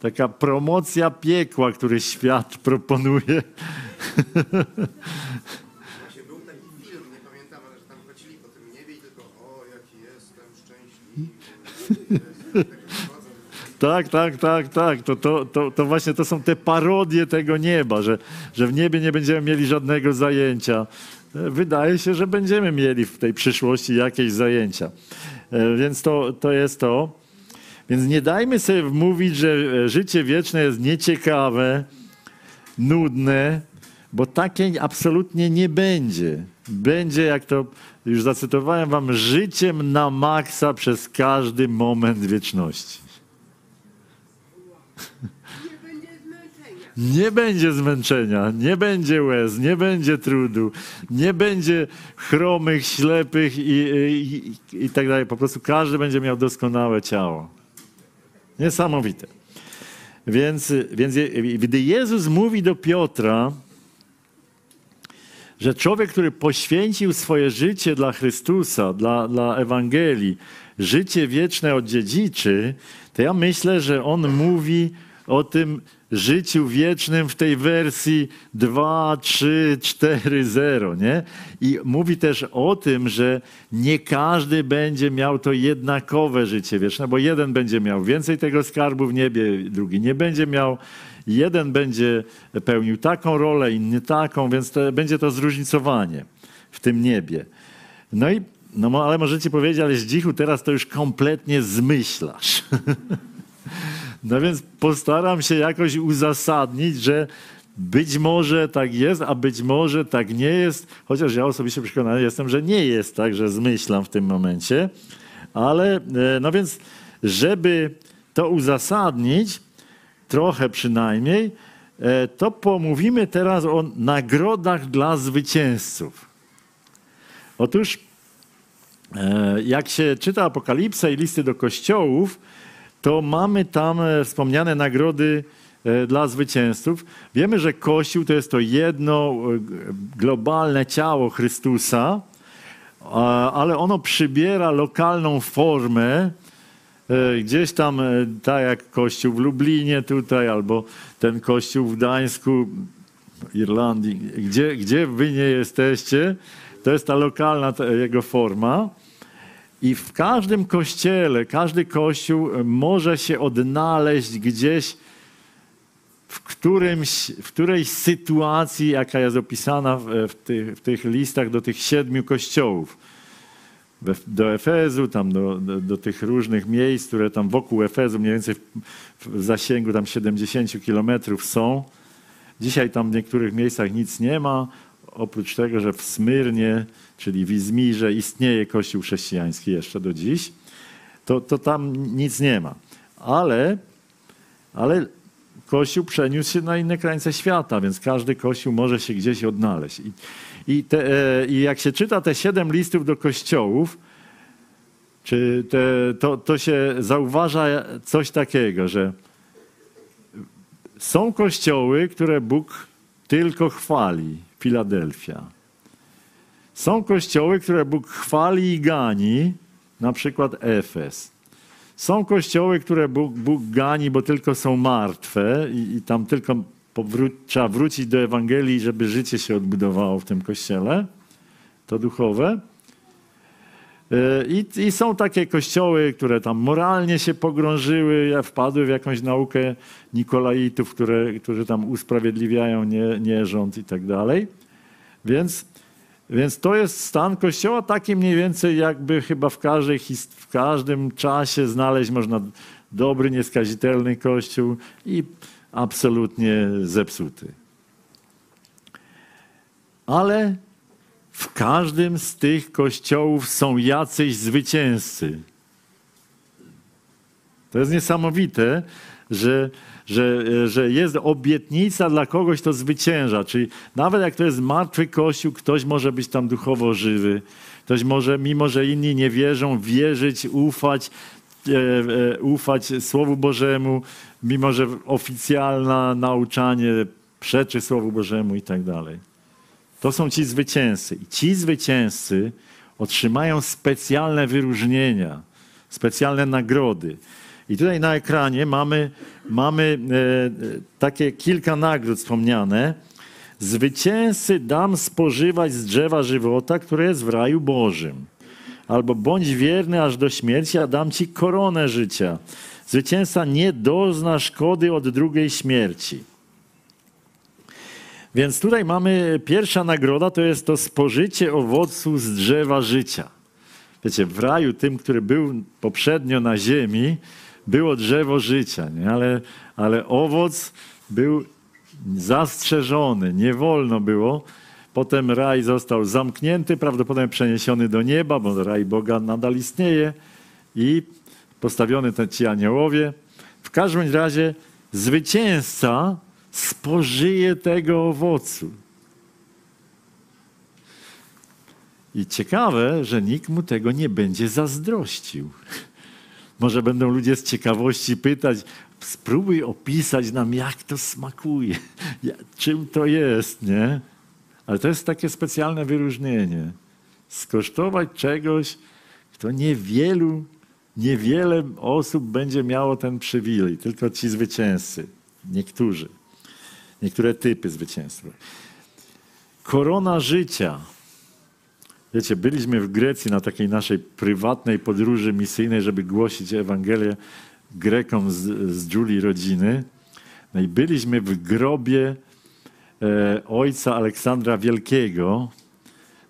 taka promocja piekła, który świat proponuje. Był taki film, nie pamiętam, ale że tam chodzili po tym niebie i tylko o, jaki jestem szczęśliwy. Tak, tak, tak, tak. To, to, to, to właśnie to są te parodie tego nieba, że, że w niebie nie będziemy mieli żadnego zajęcia. Wydaje się, że będziemy mieli w tej przyszłości jakieś zajęcia. E, więc to, to jest to. Więc nie dajmy sobie wmówić, że życie wieczne jest nieciekawe, nudne, bo takie absolutnie nie będzie. Będzie, jak to już zacytowałem wam, życiem na maksa przez każdy moment wieczności. Nie będzie zmęczenia, nie będzie łez, nie będzie trudu, nie będzie chromych, ślepych i, i, i, tak dalej. Po prostu każdy będzie miał doskonałe ciało. Niesamowite. Więc, więc gdy Jezus mówi do Piotra, że człowiek, który poświęcił swoje życie dla Chrystusa, dla, dla Ewangelii, życie wieczne odziedziczy, to ja myślę, że on mówi o tym życiu wiecznym w tej wersji 2, 3, 4, 0, nie? I mówi też o tym, że nie każdy będzie miał to jednakowe życie wieczne, bo jeden będzie miał więcej tego skarbu w niebie, drugi nie będzie miał. Jeden będzie pełnił taką rolę, inny taką, więc to, będzie to zróżnicowanie w tym niebie. No i no ale możecie powiedzieć, ale Zdzichu, teraz to już kompletnie zmyślasz. no więc postaram się jakoś uzasadnić, że być może tak jest, a być może tak nie jest, chociaż ja osobiście przekonany jestem, że nie jest tak, że zmyślam w tym momencie. Ale e, no więc, żeby to uzasadnić, trochę przynajmniej, e, to pomówimy teraz o nagrodach dla zwycięzców. Otóż E, jak się czyta Apokalipsę i listy do kościołów, to mamy tam e, wspomniane nagrody e, dla zwycięzców. Wiemy, że Kościół to jest to jedno globalne ciało Chrystusa, ale ono przybiera lokalną formę. Gdzieś tam, tak jak Kościół w Lublinie tutaj, albo ten Kościół w Gdańsku, Irlandii, gdzie, gdzie wy nie jesteście, to jest ta lokalna jego forma. I w każdym kościele, każdy kościół może się odnaleźć gdzieś w, którymś, w którejś sytuacji, jaka jest opisana w, w, tych, w tych listach do tych siedmiu kościołów. Do Efezu, tam do, do, do, tych różnych miejsc, które tam wokół Efezu, mniej więcej w, w zasięgu tam 70 kilometrów są. Dzisiaj tam w niektórych miejscach nic nie ma, oprócz tego, że w Smyrnie, czyli w Izmirze istnieje kościół chrześcijański jeszcze do dziś, to, to tam nic nie ma. Ale, ale kościół przeniósł się na inne krańce świata, więc każdy kościół może się gdzieś odnaleźć. I, i, te, e, I jak się czyta te siedem listów do kościołów, czy te, to, to się zauważa coś takiego, że są kościoły, które Bóg tylko chwali. Filadelfia. Są kościoły, które Bóg chwali i gani, na przykład Efes. Są kościoły, które Bóg, Bóg gani, bo tylko są martwe i, i tam tylko powró- trzeba wrócić do Ewangelii, żeby życie się odbudowało w tym kościele. To duchowe. E, I, I, są takie kościoły, które tam moralnie się pogrążyły, wpadły w jakąś naukę Nikolaitów, które, którzy tam usprawiedliwiają nie, nierząd i tak dalej. Więc, więc to jest stan kościoła taki mniej więcej jakby chyba w, każdej, w każdym czasie znaleźć można dobry, nieskazitelny kościół i absolutnie zepsuty. Ale w każdym z tych kościołów są jacyś zwycięzcy. To jest niesamowite, że, że, że jest obietnica dla kogoś, kto zwycięża. Czyli nawet jak to jest martwy kościół, ktoś może być tam duchowo żywy. Ktoś może, mimo że inni nie wierzą, wierzyć, ufać, e, e, ufać Słowu Bożemu, mimo że oficjalne nauczanie przeczy Słowu Bożemu i tak dalej. To są ci zwycięzcy. I ci zwycięzcy otrzymają specjalne wyróżnienia, specjalne nagrody. I tutaj na ekranie mamy, mamy e, takie kilka nagród wspomniane. Zwycięzcy dam spożywać z drzewa żywota, które jest w raju Bożym. Albo bądź wierny aż do śmierci, a dam ci koronę życia. Zwycięzca nie dozna szkody od drugiej śmierci. Więc tutaj mamy pierwsza nagroda, to jest to spożycie owocu z drzewa życia. Wiecie, w raju tym, który był poprzednio na ziemi, było drzewo życia, nie? Ale, ale owoc był zastrzeżony, nie wolno było. Potem raj został zamknięty, prawdopodobnie przeniesiony do nieba, bo raj Boga nadal istnieje i postawiony te ci aniołowie. W każdym razie zwycięzca spożyje tego owocu. I ciekawe, że nikt mu tego nie będzie zazdrościł. Może będą ludzie z ciekawości pytać, spróbuj opisać nam, jak to smakuje, czym to jest, nie? Ale to jest takie specjalne wyróżnienie. Skosztować czegoś, kto niewielu, niewiele osób będzie miało ten przywilej, tylko ci zwycięzcy, niektórzy, niektóre typy zwycięstwa. Korona życia. Wiecie, byliśmy w Grecji na takiej naszej prywatnej podróży misyjnej, żeby głosić Ewangelię Grekom z, z Julii rodziny. No i byliśmy w grobie e, ojca Aleksandra Wielkiego.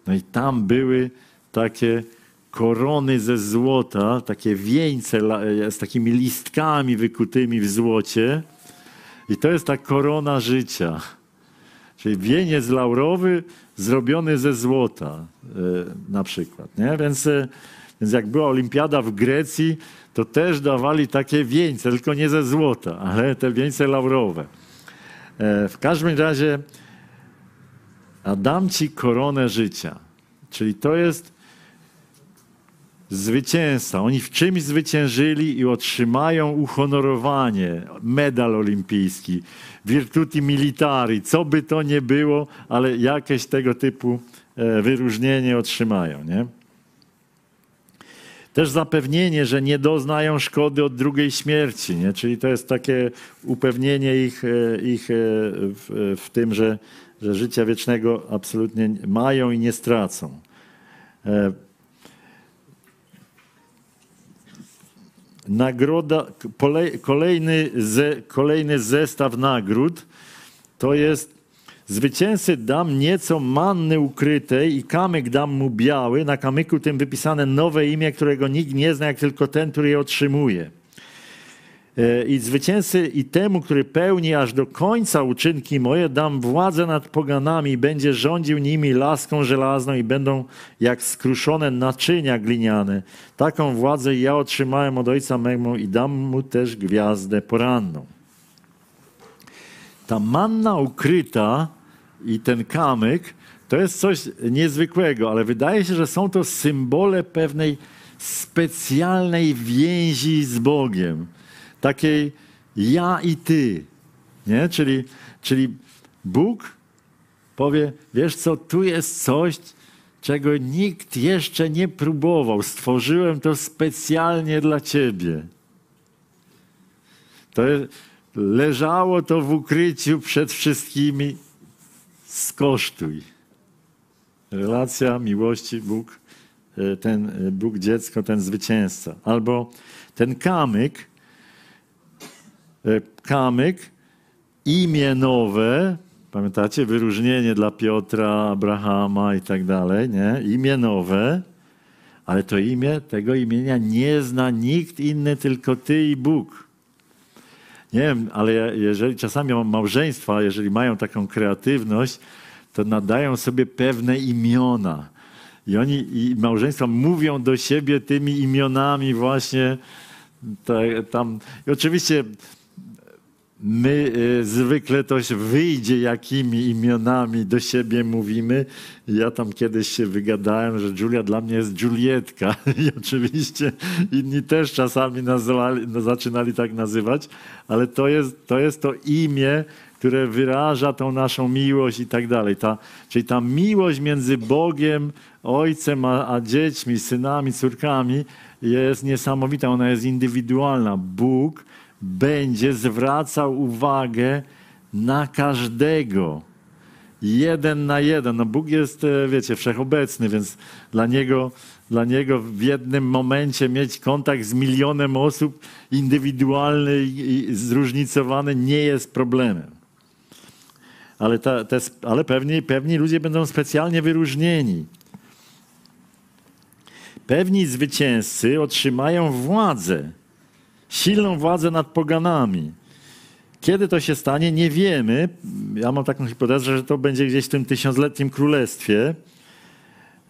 No i tam były takie korony ze złota, takie wieńce z takimi listkami wykutymi w złocie. I to jest ta korona życia. Czyli wieniec laurowy zrobiony ze złota e, na przykład. Nie? Więc, e, więc jak była olimpiada w Grecji, to też dawali takie wieńce, tylko nie ze złota, ale te wieńce laurowe. E, w każdym razie a dam ci koronę życia. Czyli to jest zwycięzca. Oni w czymś zwyciężyli i otrzymają uhonorowanie, medal olimpijski, virtuti militari, co by to nie było, ale jakieś tego typu wyróżnienie otrzymają. Nie? Też zapewnienie, że nie doznają szkody od drugiej śmierci, nie? czyli to jest takie upewnienie ich, ich w, w tym, że, że życia wiecznego absolutnie mają i nie stracą. Nagroda, kolejny, ze, kolejny zestaw nagród to jest zwycięzcy dam nieco manny ukrytej i kamyk dam mu biały, na kamyku tym wypisane nowe imię, którego nikt nie zna, jak tylko ten, który je otrzymuje. I zwycięzcy i temu, który pełni aż do końca uczynki moje, dam władzę nad poganami będzie rządził nimi laską żelazną i będą jak skruszone naczynia gliniane. Taką władzę ja otrzymałem od ojca mego i dam mu też gwiazdę poranną. Ta manna ukryta i ten kamyk to jest coś niezwykłego, ale wydaje się, że są to symbole pewnej specjalnej więzi z Bogiem, takiej ja i ty, nie? Czyli, czyli Bóg powie, wiesz co, tu jest coś, czego nikt jeszcze nie próbował. Stworzyłem to specjalnie dla ciebie. To leżało to w ukryciu przed wszystkimi. Skosztuj. Relacja miłości Bóg, e, ten e, Bóg dziecko, ten zwycięzca. Albo ten kamyk, kamyk, imię nowe, pamiętacie, wyróżnienie dla Piotra, Abrahama i tak dalej, nie? Imię nowe, ale to imię, tego imienia nie zna nikt inny, tylko ty i Bóg. Nie wiem, ale jeżeli czasami małżeństwa, jeżeli mają taką kreatywność, to nadają sobie pewne imiona. I oni, i małżeństwa mówią do siebie tymi imionami właśnie tam. I oczywiście my y, zwykle to wyjdzie, jakimi imionami do siebie mówimy. Ja tam kiedyś się wygadałem, że Julia dla mnie jest Julietka. I oczywiście inni też czasami nazwali, no, zaczynali tak nazywać, ale to jest, to jest to imię, które wyraża tą naszą miłość i tak dalej. Ta, czyli ta miłość między Bogiem, Ojcem, a, a dziećmi, synami, córkami jest niesamowita, ona jest indywidualna. Bóg będzie zwracał uwagę na każdego. Jeden na jeden. No Bóg jest, e, wiecie, wszechobecny, więc dla niego, dla niego w jednym momencie mieć kontakt z milionem osób indywidualny i zróżnicowany nie jest problemem. Ale, ta, te, ale pewni, pewni ludzie będą specjalnie wyróżnieni. Pewni zwycięzcy otrzymają władzę silną władzę nad poganami. Kiedy to się stanie, nie wiemy. Ja mam taką hipotezę, że to będzie gdzieś w tym tysiącletnim królestwie.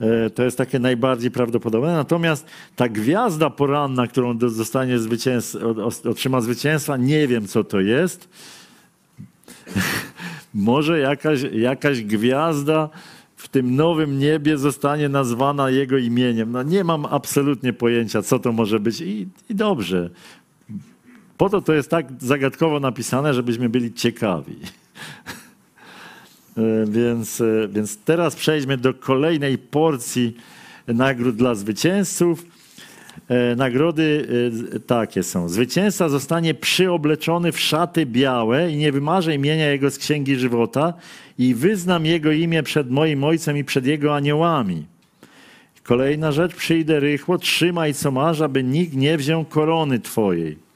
E, to jest takie najbardziej prawdopodobne. Natomiast ta gwiazda poranna, którą dostanie zwycięstwa, otrzyma zwycięstwa, nie wiem co to jest. Może jakaś, jakaś gwiazda w tym nowym niebie zostanie nazwana jego imieniem. No nie mam absolutnie pojęcia, co to może być i, i dobrze. Po to to jest tak zagadkowo napisane, żebyśmy byli ciekawi. E, więc, e, więc teraz przejdźmy do kolejnej porcji nagród dla zwycięzców. E, nagrody takie są. Zwycięzca zostanie przyobleczony w szaty białe i nie wymarzę imienia jego z księgi żywota i wyznam jego imię przed moim ojcem i przed jego aniołami. Kolejna rzecz, przyjdę rychło, trzymaj co masz, aby nikt nie wziął korony twojej.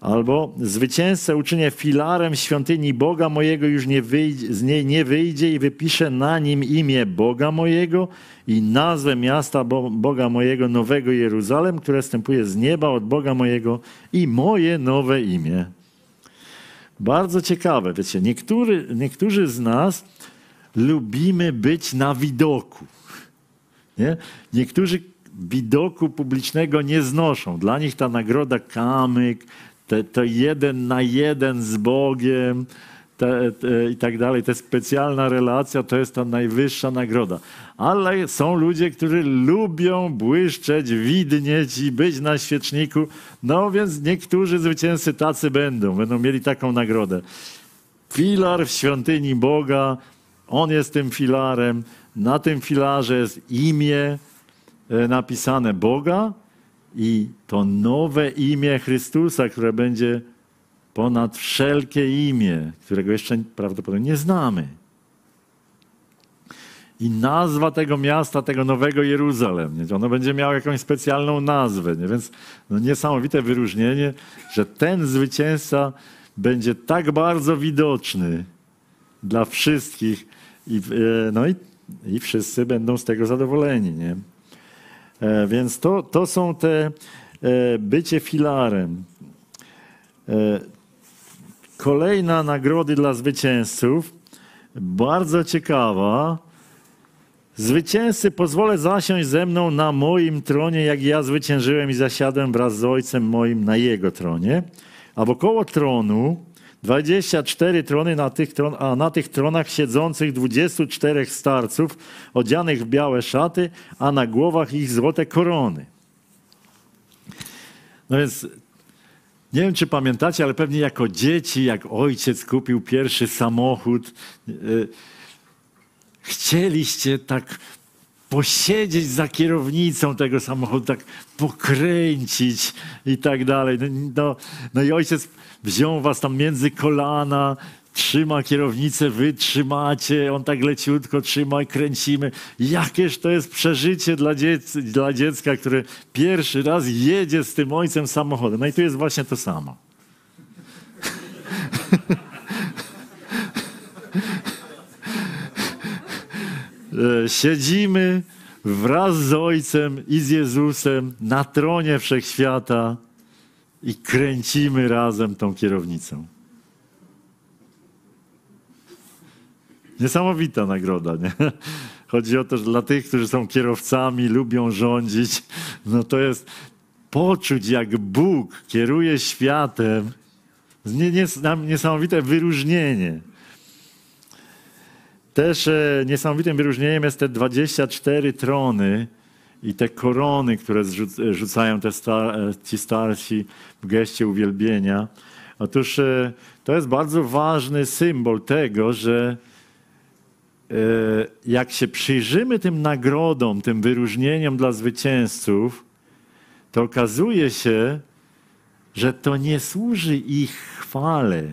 Albo zwycięzcę uczynię filarem świątyni Boga mojego, już nie wyjdzie, z niej nie wyjdzie i wypiszę na nim imię Boga mojego i nazwę miasta Boga mojego, Nowego Jeruzalem, które wstępuje z nieba od Boga mojego i moje nowe imię. Bardzo ciekawe, wiecie, niektóry, niektórzy z nas lubimy być na widoku. Nie? Niektórzy widoku publicznego nie znoszą. Dla nich ta nagroda kamyk, te, to jeden na jeden z Bogiem te, te, i tak dalej, ta specjalna relacja to jest ta najwyższa nagroda. Ale są ludzie, którzy lubią błyszczeć, widnieć i być na świeczniku. No więc niektórzy zwycięzcy tacy będą, będą mieli taką nagrodę. Filar w świątyni Boga, on jest tym filarem. Na tym filarze jest imię e, napisane Boga, i to nowe imię Chrystusa, które będzie ponad wszelkie imię, którego jeszcze prawdopodobnie nie znamy. I nazwa tego miasta, tego nowego Jeruzalem, nie? ono będzie miało jakąś specjalną nazwę. Nie? Więc no, niesamowite wyróżnienie, że ten zwycięzca będzie tak bardzo widoczny dla wszystkich i, e, no i, i wszyscy będą z tego zadowoleni. Nie? E, więc to, to są te e, bycie filarem. E, kolejna nagrody dla zwycięzców, bardzo ciekawa. Zwycięzcy pozwolę zasiąść ze mną na moim tronie, jak ja zwyciężyłem i zasiadłem wraz z ojcem moim na jego tronie. A wokoło tronu 24 trony, na tych tron, a na tych tronach siedzących 24 starców, odzianych w białe szaty, a na głowach ich złote korony. No więc nie wiem, czy pamiętacie, ale pewnie jako dzieci, jak ojciec kupił pierwszy samochód, y, chcieliście tak posiedzieć za kierownicą tego samochodu, tak pokręcić i tak dalej. No, no i ojciec wziął was tam między kolana, trzyma kierownicę, wy trzymacie, on tak leciutko trzyma i kręcimy. Jakież to jest przeżycie dla, dziec dla dziecka, które pierwszy raz jedzie z tym ojcem samochodem. No i tu jest właśnie to samo. E, siedzimy wraz z Ojcem i z Jezusem na tronie wszechświata i kręcimy razem tą kierownicą. Niesamowita nagroda, nie? Chodzi o to, że dla tych, którzy są kierowcami, lubią rządzić, no to jest poczuć, jak Bóg kieruje światem. Niesamowite wyróżnienie. Też e, niesamowitym wyróżnieniem jest te 24 trony i te korony, które rzucają te star e, ci starsi w geście uwielbienia. Otóż e, to jest bardzo ważny symbol tego, że jak się przyjrzymy tym nagrodom, tym wyróżnieniom dla zwycięzców, to okazuje się, że to nie służy ich chwale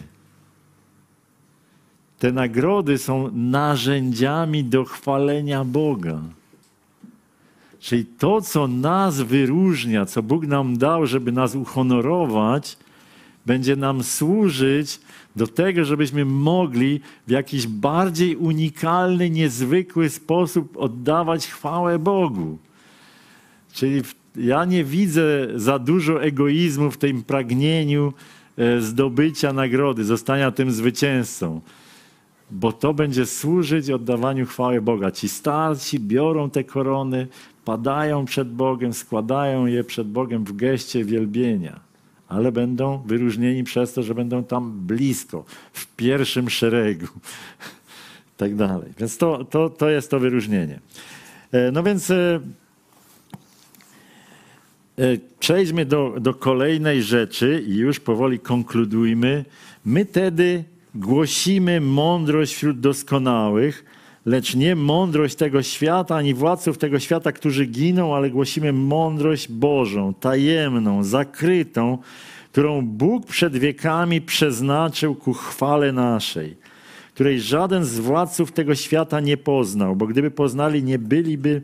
te nagrody są narzędziami do chwalenia Boga. Czyli to, co nas wyróżnia, co Bóg nam dał, żeby nas uhonorować, będzie nam służyć do tego, żebyśmy mogli w jakiś bardziej unikalny, niezwykły sposób oddawać chwałę Bogu. Czyli ja nie widzę za dużo egoizmu w tym pragnieniu e, zdobycia nagrody, zostania tym zwycięzcą bo to będzie służyć oddawaniu chwały Boga. Ci starsi biorą te korony, padają przed Bogiem, składają je przed Bogiem w geście wielbienia, ale będą wyróżnieni przez to, że będą tam blisko, w pierwszym szeregu. tak dalej. Więc to, to, to jest to wyróżnienie. E, no więc e, e, przejdźmy do, do kolejnej rzeczy i już powoli konkludujmy. My tedy Głosimy mądrość wśród doskonałych, lecz nie mądrość tego świata, ani władców tego świata, którzy giną, ale głosimy mądrość Bożą, tajemną, zakrytą, którą Bóg przed wiekami przeznaczył ku chwale naszej, której żaden z władców tego świata nie poznał, bo gdyby poznali, nie byliby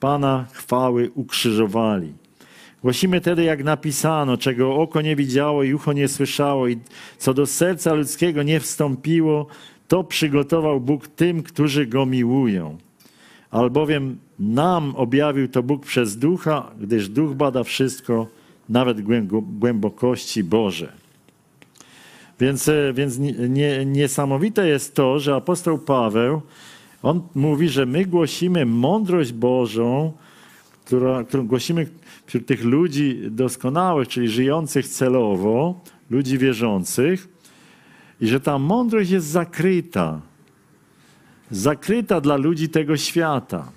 Pana chwały ukrzyżowali. Głosimy tedy, jak napisano, czego oko nie widziało i ucho nie słyszało, i co do serca ludzkiego nie wstąpiło, to przygotował Bóg tym, którzy go miłują. Albowiem nam objawił to Bóg przez ducha, gdyż duch bada wszystko, nawet głębokości Boże. Więc, e, więc nie, niesamowite jest to, że apostoł Paweł, on mówi, że my głosimy mądrość Bożą, która, którą głosimy wśród tych ludzi doskonałych, czyli żyjących celowo, ludzi wierzących, i że ta mądrość jest zakryta. Zakryta dla ludzi tego świata.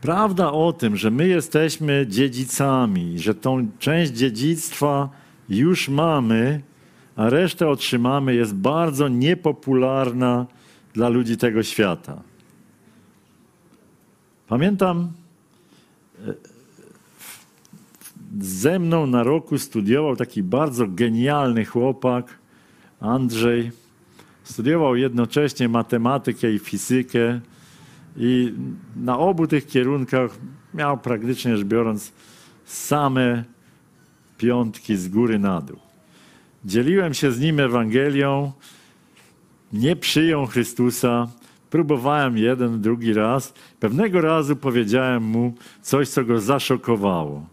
Prawda o tym, że my jesteśmy dziedzicami, że tą część dziedzictwa już mamy, a resztę otrzymamy, jest bardzo niepopularna dla ludzi tego świata. Pamiętam, ze mną na roku studiował taki bardzo genialny chłopak, Andrzej. Studiował jednocześnie matematykę i fizykę i na obu tych kierunkach miał praktycznie rzecz biorąc same piątki z góry na dół. Dzieliłem się z nim Ewangelią, nie przyjął Chrystusa, Próbowałem jeden, drugi raz. Pewnego razu powiedziałem mu coś, co go zaszokowało.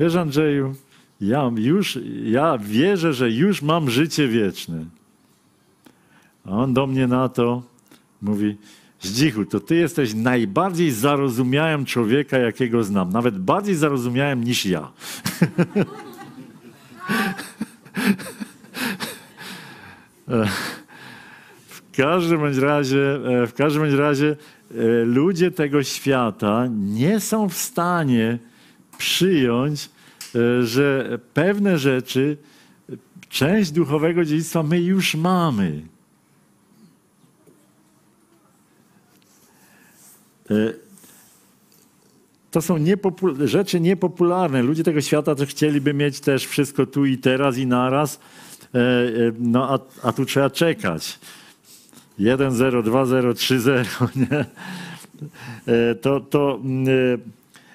Wiesz, Andrzeju, ja już, ja wierzę, że już mam życie wieczne. A on do mnie na to mówi, Zdzichu, to ty jesteś najbardziej zarozumiałym człowieka, jakiego znam. Nawet bardziej zarozumiałem niż ja. W każdym bądź razie, e, w każdym bądź razie e, ludzie tego świata nie są w stanie przyjąć, e, że pewne rzeczy, część duchowego dziedzictwa my już mamy. E, To są niepopul- rzeczy niepopularne. Ludzie tego świata to chcieliby mieć też wszystko tu i teraz i naraz, e, no a, a tu trzeba czekać. 1, 0, 2, 0, 3, 0, nie? To, to, mm,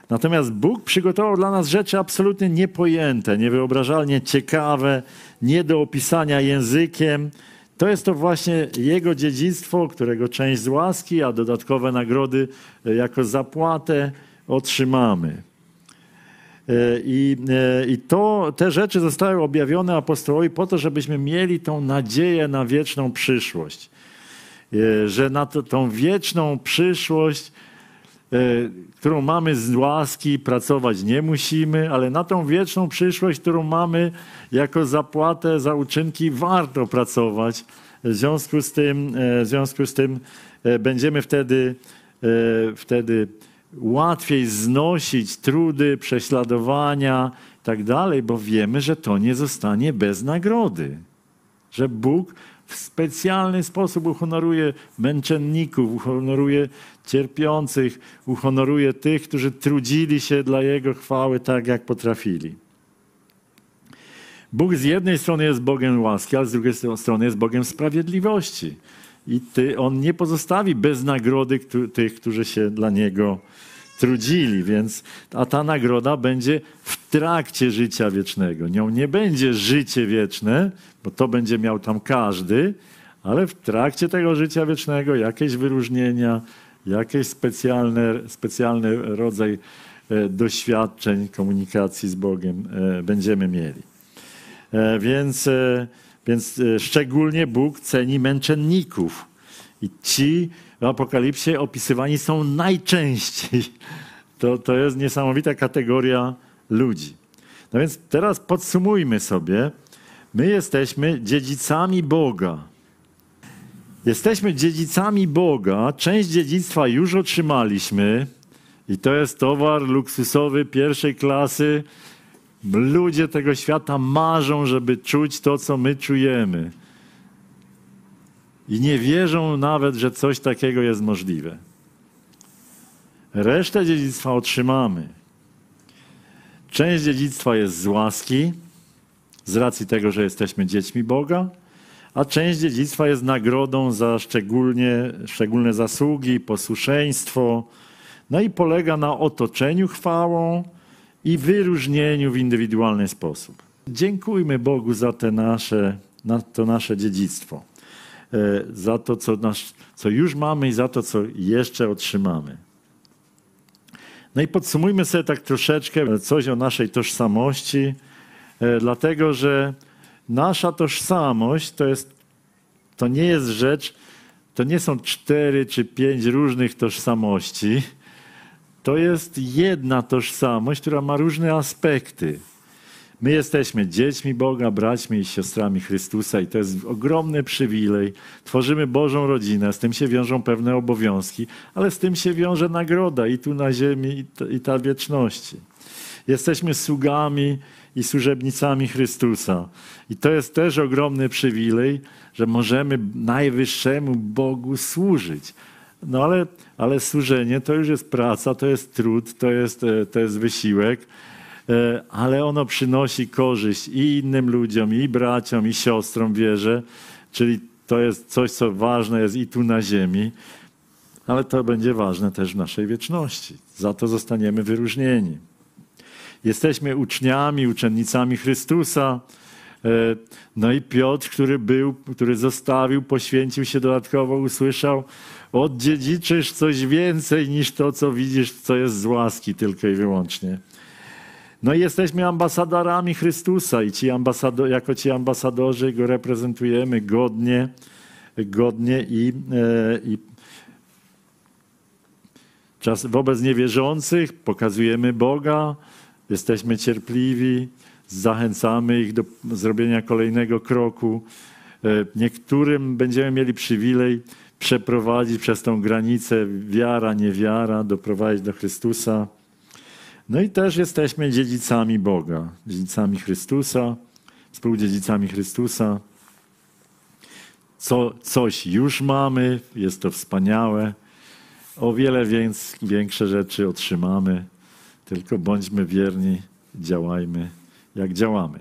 natomiast Bóg przygotował dla nas rzeczy absolutnie niepojęte, niewyobrażalnie ciekawe, nie do opisania językiem. To jest to właśnie Jego dziedzictwo, którego część z łaski, a dodatkowe nagrody e, jako zapłatę otrzymamy. E, I, e, I to, te rzeczy zostały objawione apostołowi po to, żebyśmy mieli tą nadzieję na wieczną przyszłość. Że na to, tą wieczną przyszłość, którą mamy z łaski, pracować nie musimy, ale na tą wieczną przyszłość, którą mamy jako zapłatę za uczynki, warto pracować. W związku z tym, e, w związku z tym e, będziemy wtedy, e, wtedy łatwiej znosić trudy, prześladowania i tak dalej, bo wiemy, że to nie zostanie bez nagrody. Że Bóg w specjalny sposób uhonoruje męczenników, uhonoruje cierpiących, uhonoruje tych, którzy trudzili się dla Jego chwały tak, jak potrafili. Bóg z jednej strony jest Bogiem łaski, ale z drugiej strony jest Bogiem sprawiedliwości. I ty, On nie pozostawi bez nagrody tych, którzy się dla Niego trudzili, więc a ta nagroda będzie w trakcie życia wiecznego. Nią nie będzie życie wieczne, bo to będzie miał tam każdy, ale w trakcie tego życia wiecznego jakieś wyróżnienia, jakiś specjalny, specjalny rodzaj e, doświadczeń, komunikacji z Bogiem e, będziemy mieli. E, Więc, więc szczególnie Bóg ceni męczenników. I ci w Apokalipsie opisywani są najczęściej. To, to jest niesamowita kategoria ludzi. No więc teraz podsumujmy sobie. My jesteśmy dziedzicami Boga. Jesteśmy dziedzicami Boga. Część dziedzictwa już otrzymaliśmy. I to jest towar luksusowy pierwszej klasy. Ludzie tego świata marzą, żeby czuć to, co my czujemy. I nie wierzą nawet, że coś takiego jest możliwe. Resztę dziedzictwa otrzymamy. Część dziedzictwa jest z łaski, z racji tego, że jesteśmy dziećmi Boga, a część dziedzictwa jest nagrodą za szczególnie, szczególne zasługi, posłuszeństwo, no i polega na otoczeniu chwałą i wyróżnieniu w indywidualny sposób. Dziękujmy Bogu za te nasze, na to nasze dziedzictwo, za to, co, nasz, co już mamy i za to, co jeszcze otrzymamy. No i podsumujmy sobie tak troszeczkę coś o naszej tożsamości, e, dlatego że nasza tożsamość to, jest, to nie jest rzecz, to nie są cztery czy pięć różnych tożsamości. To jest jedna tożsamość, która ma różne aspekty. My jesteśmy dziećmi Boga, braćmi i siostrami Chrystusa i to jest ogromny przywilej. Tworzymy Bożą rodzinę, z tym się wiążą pewne obowiązki, ale z tym się wiąże nagroda i tu na ziemi, i ta, wieczności. Jesteśmy sługami i służebnicami Chrystusa. I to jest też ogromny przywilej, że możemy najwyższemu Bogu służyć. No ale, ale służenie to już jest praca, to jest trud, to jest, e, to jest wysiłek, ale ono przynosi korzyść i innym ludziom, i braciom, i siostrom wierzę, czyli to jest coś, co ważne jest i tu na ziemi, ale to będzie ważne też w naszej wieczności. Za to zostaniemy wyróżnieni. Jesteśmy uczniami, uczennicami Chrystusa. E, No i Piotr, który był, który zostawił, poświęcił się dodatkowo, usłyszał, oddziedziczysz coś więcej niż to, co widzisz, co jest z łaski tylko i wyłącznie. No i jesteśmy ambasadorami Chrystusa i ci ambasado, jako ci ambasadorzy go reprezentujemy godnie, godnie i, e, i czas, wobec niewierzących pokazujemy Boga, jesteśmy cierpliwi, zachęcamy ich do zrobienia kolejnego kroku. E, Niektórym będziemy mieli przywilej przeprowadzić przez tą granicę wiara, niewiara, doprowadzić do Chrystusa. No i też jesteśmy dziedzicami Boga, dziedzicami Chrystusa, współdziedzicami Chrystusa. Co, coś już mamy, jest to wspaniałe. O wiele więc, większe rzeczy otrzymamy, tylko bądźmy wierni, działajmy jak działamy.